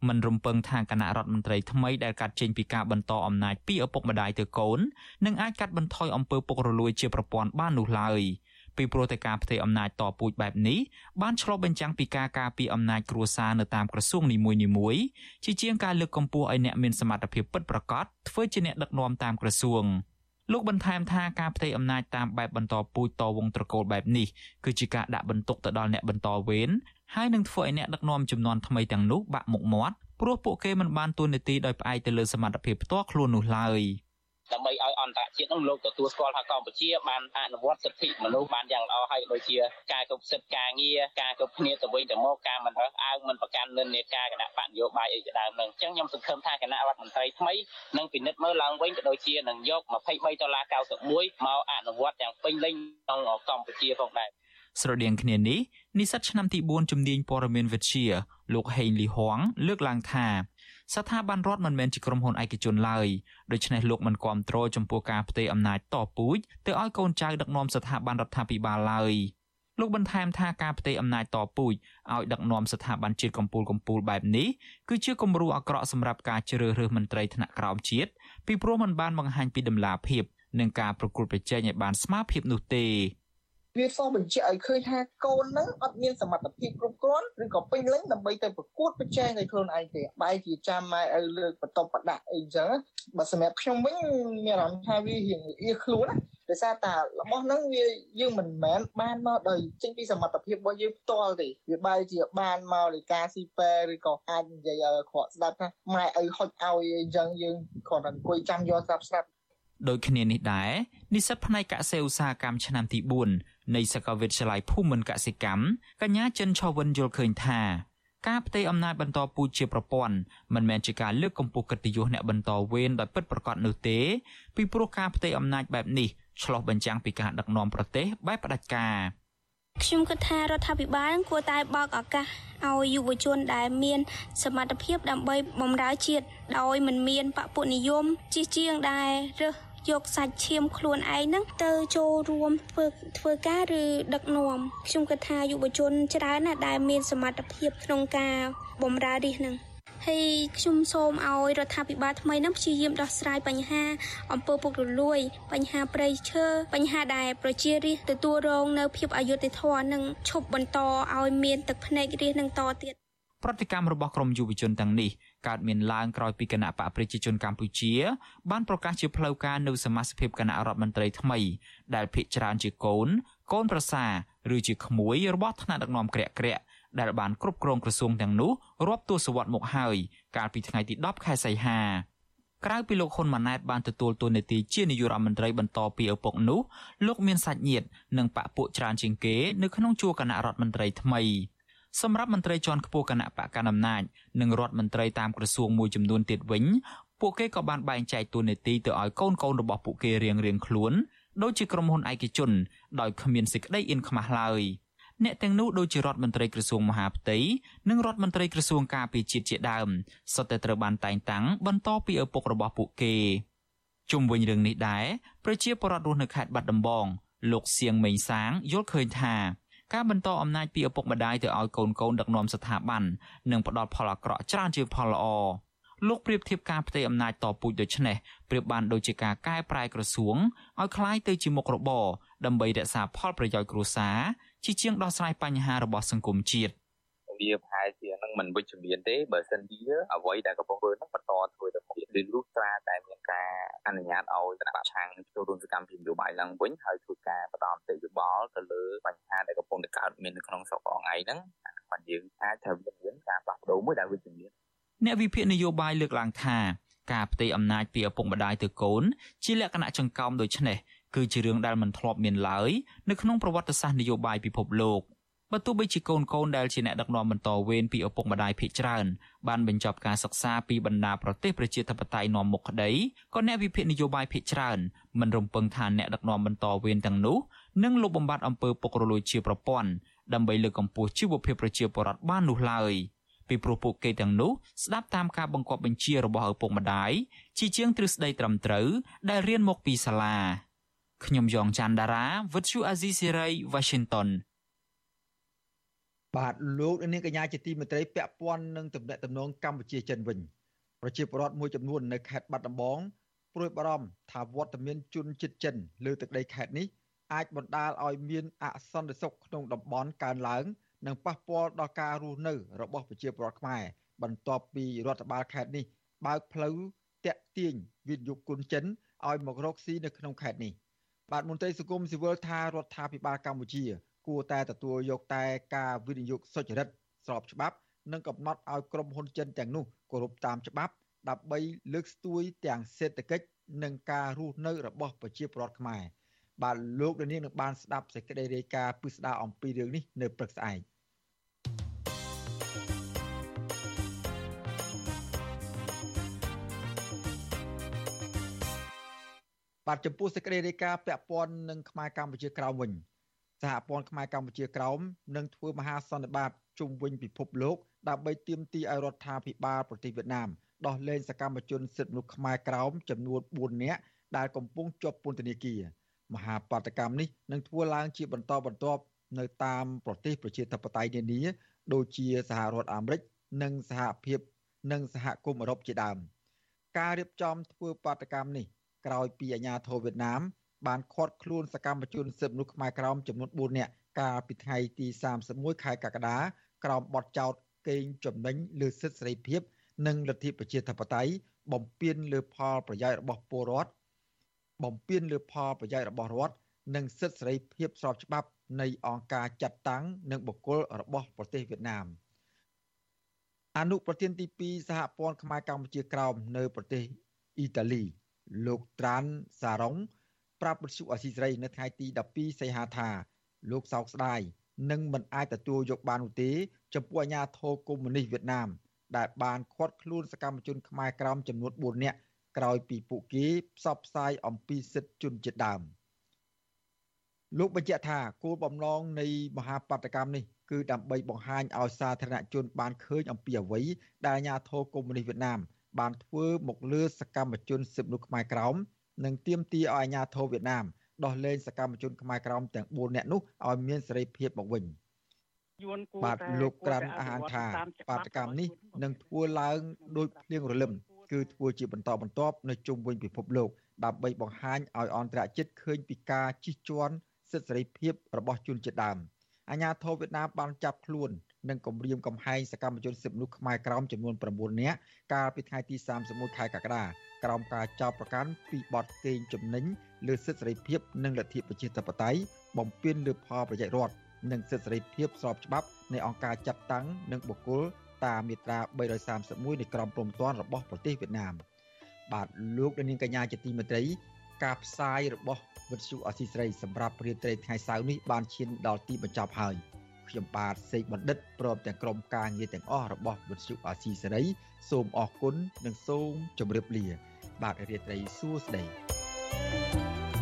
មិនរំពឹងថាគណៈរដ្ឋមន្ត្រីថ្មីដែលកាត់ចេញពីការបន្តអំណាចពីឪពុកម្ដាយទៅកូននឹងអាចកាត់បន្ថយអំពើពុករលួយជាប្រព័ន្ធបាននោះឡើយ។ពីព្រោះតែការផ្ទេរអំណាចតពូជបែបនេះបានឆ្លុះបញ្ចាំងពីការការពារអំណាចគ្រួសារនៅតាមក្រសួងនីមួយៗជាជាងការលើកកម្ពស់ឲ្យអ្នកមានសមត្ថភាពពិតប្រាកដធ្វើជាអ្នកដឹកនាំតាមក្រសួងលោកបន្ថែមថាការផ្ទេរអំណាចតាមបែបបន្តពូជតវងត្រកូលបែបនេះគឺជាការដាក់បន្ទុកទៅដល់អ្នកបន្តវេន ហើយនឹងធ្វើឲ្យអ្នកដឹកនាំចំនួនថ្មីទាំងនោះបាក់មុខមាត់ព្រោះពួកគេមិនបានទួនាទីដោយផ្អែកទៅលើសមត្ថភាពផ្ទាល់ខ្លួននោះឡើយ។ដើម្បីឲ្យអន្តរជាតិនឹងលោកទទួលស្គាល់ថាកម្ពុជាបានអនុវត្តសិទ្ធិមនុស្សបានយ៉ាងល្អហើយដូចជាការគោរពសិទ្ធិការងារការគោរពគ្នាទៅវិញទៅមកការមិនរើសអើងមិនប្រកាន់និន្នាការគណៈបកនយោបាយអីជាដើមនឹងអញ្ចឹងខ្ញុំសង្ឃឹមថាគណៈរដ្ឋមន្ត្រីថ្មីនឹងពិនិត្យមើលឡើងវិញក៏ដូចជានឹងយក23ដុល្លារ91មកអនុវត្តយ៉ាងពេញលេញក្នុងកម្ពុជាផងដែរ ស្រដៀងគ្នានេះនិស្សិតឆ្នាំទី4ជំនាញព័ត៌មានវិទ្យាលោកហេងលីហួងលើកឡើងថាស្ថាប័នរដ្ឋមិនមែនជាក្រុមហ៊ុនឯកជនឡើយដូច្នេះលោកមិនគាំទ្រចំពោះការផ្ទេរអំណាចតពូជទៅឲ្យកូនចៅដឹកនាំស្ថាប័នរដ្ឋាភិបាលឡើយលោកបន្ថែមថាការផ្ទេរអំណាចតពូជឲ្យដឹកនាំស្ថាប័នជាតិកម្ពុជាកម្ពុជាបែបនេះគឺជាគំរូអាក្រក់សម្រាប់ការជ្រើសរើសមន្ត្រីថ្នាក់ក្រោមជាតិពីព្រោះมันបានបង្ហាញពីដំណាភាពនិងការប្រកួតប្រជែងឲ្យបានស្មើភាពនោះទេ វាសបញ្ជាក់ឲ្យឃើញថាកូនហ្នឹងអត់មានសមត្ថភាពគ្រប់គ្រាន់ឬក៏ពេញលេញដើម្បីទៅប្រកួតប្រជែងឲ្យខ្លួនឯងទេបែរជាចាំម៉ែឲ្យលើកបន្ទប់បដាក់អីចឹងបើសម្រាប់ខ្ញុំវិញមានអារម្មណ៍ថាវារៀងអៀខ្លួនណាដោយសារតែរបស់ហ្នឹងវាយើងមិនមែនបានមកដោយចេញពីសមត្ថភាពរបស់យើងផ្ទាល់ទេវាបែរជាបានមកដោយការស៊ីប៉ែឬក៏អាចនិយាយឲ្យខកស្ដាប់ថាម៉ែឲ្យហុចឲ្យអីចឹងយើងគ្រាន់តែអង្គុយចាំយកស្ដាប់ស្ដាប់ដូចគ្នានេះដែរនិស្សិតផ្នែកកសិឧស្សាហកម្មឆ្នាំទី4 នៃសាកលវិទ្យាល័យភូមិន្ទកសិកម្មកញ្ញាចិនឆវិនយល់ឃើញថាការផ្ទេរអំណាចបន្តពូជជាប្រព័ន្ធមិនមែនជាការលើកកម្ពស់កិត្តិយសអ្នកបន្តវេនដោយពិតប្រាកដនោះទេពីព្រោះការផ្ទេរអំណាចបែបនេះឆ្លោះបញ្ចាំងពីការដឹកនាំប្រទេសបែបផ្ដាច់ការខ្ញុំគិតថារដ្ឋាភិបាលគួរតែបើកឱកាសឲ្យយុវជនដែលមានសមត្ថភាពដើម្បីបម្រើជាតិដោយមិនមានបពុនិយមជាជាងដែលរើស យកសាច់ឈាមខ្លួនឯងហ្នឹងទៅចូលរួមធ្វើធ្វើការឬដឹកនាំខ្ញុំគិតថាយុវជនច្រើនណាស់ដែលមានសមត្ថភាពក្នុងការបម្រើរាជហ្នឹងហើយខ្ញុំសូមឲ្យរដ្ឋាភិបាលថ្មីនឹងព្យាយាមដោះស្រាយបញ្ហាអំពើពុករលួយ បញ្ហាប្រៃឈើបញ្ហាដែលប្រជារាស្ត្រទទួលរងនៅភាពអយុត្តិធម៌និងឈប់បន្តឲ្យមានទឹកភ្នែករាស្ត្រនឹងតទៀតប្រតិកម្មរបស់ក្រមយុវជនទាំងនេះ កើតមានឡើងក្រោយពីគណៈបកប្រជាជនកម្ពុជា បានប្រកាសជាផ្លូវការនៅសមាជិកគណៈរដ្ឋមន្ត្រីថ្មី ដែលភាគច្រើនជាកូនកូនប្រសាឬជាក្មួយរបស់ថ្នាក់ដឹកនាំក្រាក់ក្រាក់ដែលបានគ្រប់គ្រងក្រសួងទាំងនោះរាប់ទសវត្សរ៍មកហើយកាលពីថ្ងៃទី10ខែសីហាក្រៅពីលោកហ៊ុនម៉ាណែតបានទទួលតួនាទីជានាយករដ្ឋមន្ត្រីបន្តពីឪពុកនោះលោកមានសាច់ញាតិនិងបពពួកច្រើនជាងគេនៅក្នុងជួរគណៈរដ្ឋមន្ត្រីថ្មី សម្រាប់មន្ត្រីជាន់ខ្ពស់គណៈបកកណ្ដាលអំណាចនិងរដ្ឋមន្ត្រីតាមក្រសួងមួយចំនួនទៀតវិញពួកគេក៏បានបែងចែកតួនាទីទៅឲ្យកូនកូនរបស់ពួកគេរៀងៗខ្លួនដូចជាក្រុមហ៊ុនឯកជនដោយគ្មានសេចក្តីអៀនខ្មាស់ឡើយអ្នកទាំងនោះដូចជារដ្ឋមន្ត្រីក្រសួងមហាផ្ទៃនិងរដ្ឋមន្ត្រីក្រសួងការពារជាតិជាដើមសុទ្ធតែត្រូវបានតែងតាំងបន្តពីឪពុករបស់ពួកគេជុំវិញរឿងនេះដែរប្រជាពលរដ្ឋរស់នៅខេត្តបាត់ដំបងលោកសៀងមេងសាងយល់ឃើញថា ការបន្តអំណាចពីឪពុកម្ដាយទៅឲ្យកូនកូនដឹកនាំស្ថាប័ននឹងផ្ដល់ផលអាក្រក់ច្រើនជាងផលល្អលោកប្រៀបធៀបការផ្ទេរអំណាចតពូជដូចនេះប្រៀបបានដូចជាការកែប្រែក្រសួងឲ្យคล้ายទៅជាមុខរបរដើម្បីរក្សាផលប្រយោជន៍គ្រួសារជាជាងដោះស្រាយបញ្ហារបស់សង្គមជាតិ វាប្រហែលជានឹងមិនវិជ្ជមានទេបើសិនជាអ្វីដែលកំពុងធ្វើនោះបន្តធ្វើទៅមុខឬលុះត្រាតែមានការអនុញ្ញាតឲ្យគណៈបច្ឆាំងចូលរួមសកម្មភាពនយោបាយឡើងវិញហើយធ្វើការបន្តមតិយោបល់ទៅលើបញ្ហាដែលកំពុងតែកើតមាននៅក្នុងស្រុកអងឯហ្នឹងបានយើងអាចត្រូវមានការផ្លាស់ប្ដូរមួយដែលវិជ្ជមានអ្នកវិភាគនយោបាយលើកឡើងថាការផ្ទេរអំណាចពីឪពុកម្ដាយទៅកូនជាលក្ខណៈចង្កោមដូចនេះគឺជារឿងដែលមិនធ្លាប់មានឡើយនៅក្នុងប្រវត្តិសាស្ត្រនយោបាយពិភពលោក បើទោះបីជាកូនកូនដែលជាអ្នកដឹកនាំបន្តវេនពីឪពុកម្ដាយភាគច្រើនបានបញ្ចប់ការសិក្សាពីបណ្ដាប្រទេសប្រជាធិបតេយ្យនាំមុខក្តីក៏អ្នកវិភាគនយោបាយភាគច្រើនមិនរំពឹងថាអ្នកដឹកនាំបន្តវេនទាំងនោះនឹងលុបបំបាត់អំពើពុករលួយជាប្រព័ន្ធដើម្បីលើកកម្ពស់ជីវភាពប្រជាពលរដ្ឋបាននោះឡើយពីព្រោះពួកគេទាំងនោះស្ដាប់តាមការបង្គាប់បញ្ជារបស់ឪពុកម្ដាយជាជាងទ្រឹស្ដីត្រឹមត្រូវដែលរៀនមកពីសាលាខ្ញុំយ៉ងច័ន្ទដារាវិទ្យុអាស៊ីសេរី Washington បាទលោកនាងកញ្ញាជាទីមេត្រីពាក់ព័ន្ធនឹងទំនាក់ទំនងកម្ពុជាចិនវិញប្រជាពលរដ្ឋមួយចំនួននៅខេត្តបាត់ដំបងព្រួយបារម្ភថាវត្តមានជនជាតិចិនលើទឹកដីខេត្តនេះអាចបណ្ដាលឲ្យមានអសន្តិសុខក្នុងតំបន់កើនឡើងនិងប៉ះពាល់ដល់ការរស់នៅរបស់ប្រជាពលរដ្ឋខ្មែរបន្ទាប់ពីរដ្ឋបាលខេត្តនេះបើកផ្លូវតាក់ទាញវិទ្យុគុណចិនឲ្យមករកស៊ីនៅក្នុងខេត្តនេះបាទមន្ត្រីសង្គមស៊ីវិលថារដ្ឋាភិបាលកម្ពុជា គួរតែទទួលយកតែការវិនិយោគសុចរិតស្របច្បាប់ និងកំណត់ឲ្យក្រុមហ៊ុនចិនទាំងនោះគោរពតាមច្បាប់ដើម្បីលើកស្ទួយទាំងសេដ្ឋកិច្ចនិងការរស់នៅរបស់ប្រជាពលរដ្ឋខ្មែរបាទលោកនាងនឹងបានស្ដាប់សេចក្តីរាយការណ៍ពិស្ដារអំពីរឿងនេះនៅព្រឹកស្អែកបាទចំពោះសេចក្តីរាយការណ៍ពាក់ព័ន្ធនឹងខ្មែរកម្ពុជាក្រោមវិញ សហព័ន្ធខ្មែរកម្ពុជាក្រោមនឹងធ្វើមហាសន្និបាតជុំវិញពិភពលោកដើម្បីទាមទារឲ្យរដ្ឋាភិបាលប្រទេសវៀតណាមដោះលែងសកម្មជនសិទ្ធិមនុស្សខ្មែរក្រោមចំនួន4នាក់ដែលកំពុងជាប់ពន្ធនាគារមហាបាតកម្មនេះនឹងធ្វើឡើងជាបន្តបន្ទាប់នៅតាមប្រទេសប្រជាធិបតេយ្យនានាដូចជាសហរដ្ឋអាមេរិកនិងសហភាពនិងសហគមន៍អឺរ៉ុបជាដើមការរៀបចំធ្វើបាតកម្មនេះក្រោយពីអាញាធរវៀតណាម បានឃាត់ខ្លួនសកម្មជនសិទ្ធិមនុស្សខ្មែរក្រោមចំនួន4នាក់កាលពីថ្ងៃទី31ខែកក្កដាក្រោមបទចោទកេងចំណេញលើសិទ្ធិសេរីភាព និងលទ្ធិប្រជាធិបតេយ្យបំពានលើផលប្រយោជន៍របស់ពលរដ្ឋបំពានលើផលប្រយោជន៍របស់រដ្ឋនិងសិទ្ធិសេរីភាពស្របច្បាប់នៃអង្គការចាត់តាំងនិងបុគ្គលរបស់ប្រទេសវៀតណាមអនុប្រធានទី2សហព័ន្ធខ្មែរកម្ពុជាក្រោមនៅប្រទេសអ៊ីតាលីលោកត្រានសារ៉ុង ប្រាប់វិទ្យុអស៊ីសេរីនៅថ្ងៃទី12សីហាថាលោកសោកស្ដាយនិងមិនអាចទទួលយកបាននោះទេចំពោះអាញាធរកុម្មុយនីសវៀតណាមដែលបានឃាត់ខ្លួនសកម្មជនខ្មែរក្រោមចំនួន4នាក់ក្រោយពីពួកគេផ្សព្វផ្សាយអំពីសិទ្ធិជនជាតិដើមលោកបញ្ជាក់ថាគោលបំណងនៃមហាបដកម្មនេះគឺដើម្បីបង្ហាញឲ្យសាធារណជនបានឃើញអំពីអ្វីដែលអាញាធរកុម្មុយនីសវៀតណាមបានធ្វើមកលើសកម្មជនសិទ្ធិមនុស្សខ្មែរក្រោម និងទាមទារឲ្យអាជ្ញាធរវៀតណាមដោះលែងសកម្មជនខ្មែរក្រមទាំង4នាក់នោះឲ្យមានសេរីភាពមកវិញបាទលោកក្រាន់អាហានថាបាតកម្មនេះនឹងធ្វើឡើងដោយភ្លៀងរលឹមគឺធ្វើជាបន្តបន្ទាប់នៅជុំវិញពិភពលោកដើម្បីបង្ហាញឲ្យអន្តរជាតិឃើញពីការជិះជាន់សិទ្ធិសេរីភាពរបស់ជនជាតិដើម អាញាធរវៀតណាមបានចាប់ខ្លួននិងគំរាមកំហែងសកម្មជនសិទ្ធិមនុស្សខ្មែរក្រមចំនួន9នាក់កាលពីថ្ងៃទី31ខែកក្កដាក្រោមការចោទប្រកាន់ពីបទកេងចំណេញលើសិទ្ធិសេរីភាពនិងលទ្ធិប្រជាធិបតេយ្យបំពានលើផលប្រយោជន៍រដ្ឋនិងសិទ្ធិសេរីភាពស្របច្បាប់នៃអង្គការចាត់តាំងនិងបុគ្គលតាមមាត្រា331នៃក្រមព្រំដែនរបស់ប្រទេសវៀតណាមបាទលោកនាងកញ្ញាជាទីមេត្រី ការផ្សាយរបស់វិទ្យុអសីស្រីសម្រាប់ព្រាត្រីថ្ងៃសៅរ៍នេះបានឈានដល់ទីបញ្ចប់ហើយខ្ញុំបាទសេកបណ្ឌិតព្រមទាំងក្រុមការងារទាំងអស់របស់វិទ្យុអសីសេរីសូមអរគុណនិងសូមជម្រាបលា បាទរាត្រីសួស្តី thank you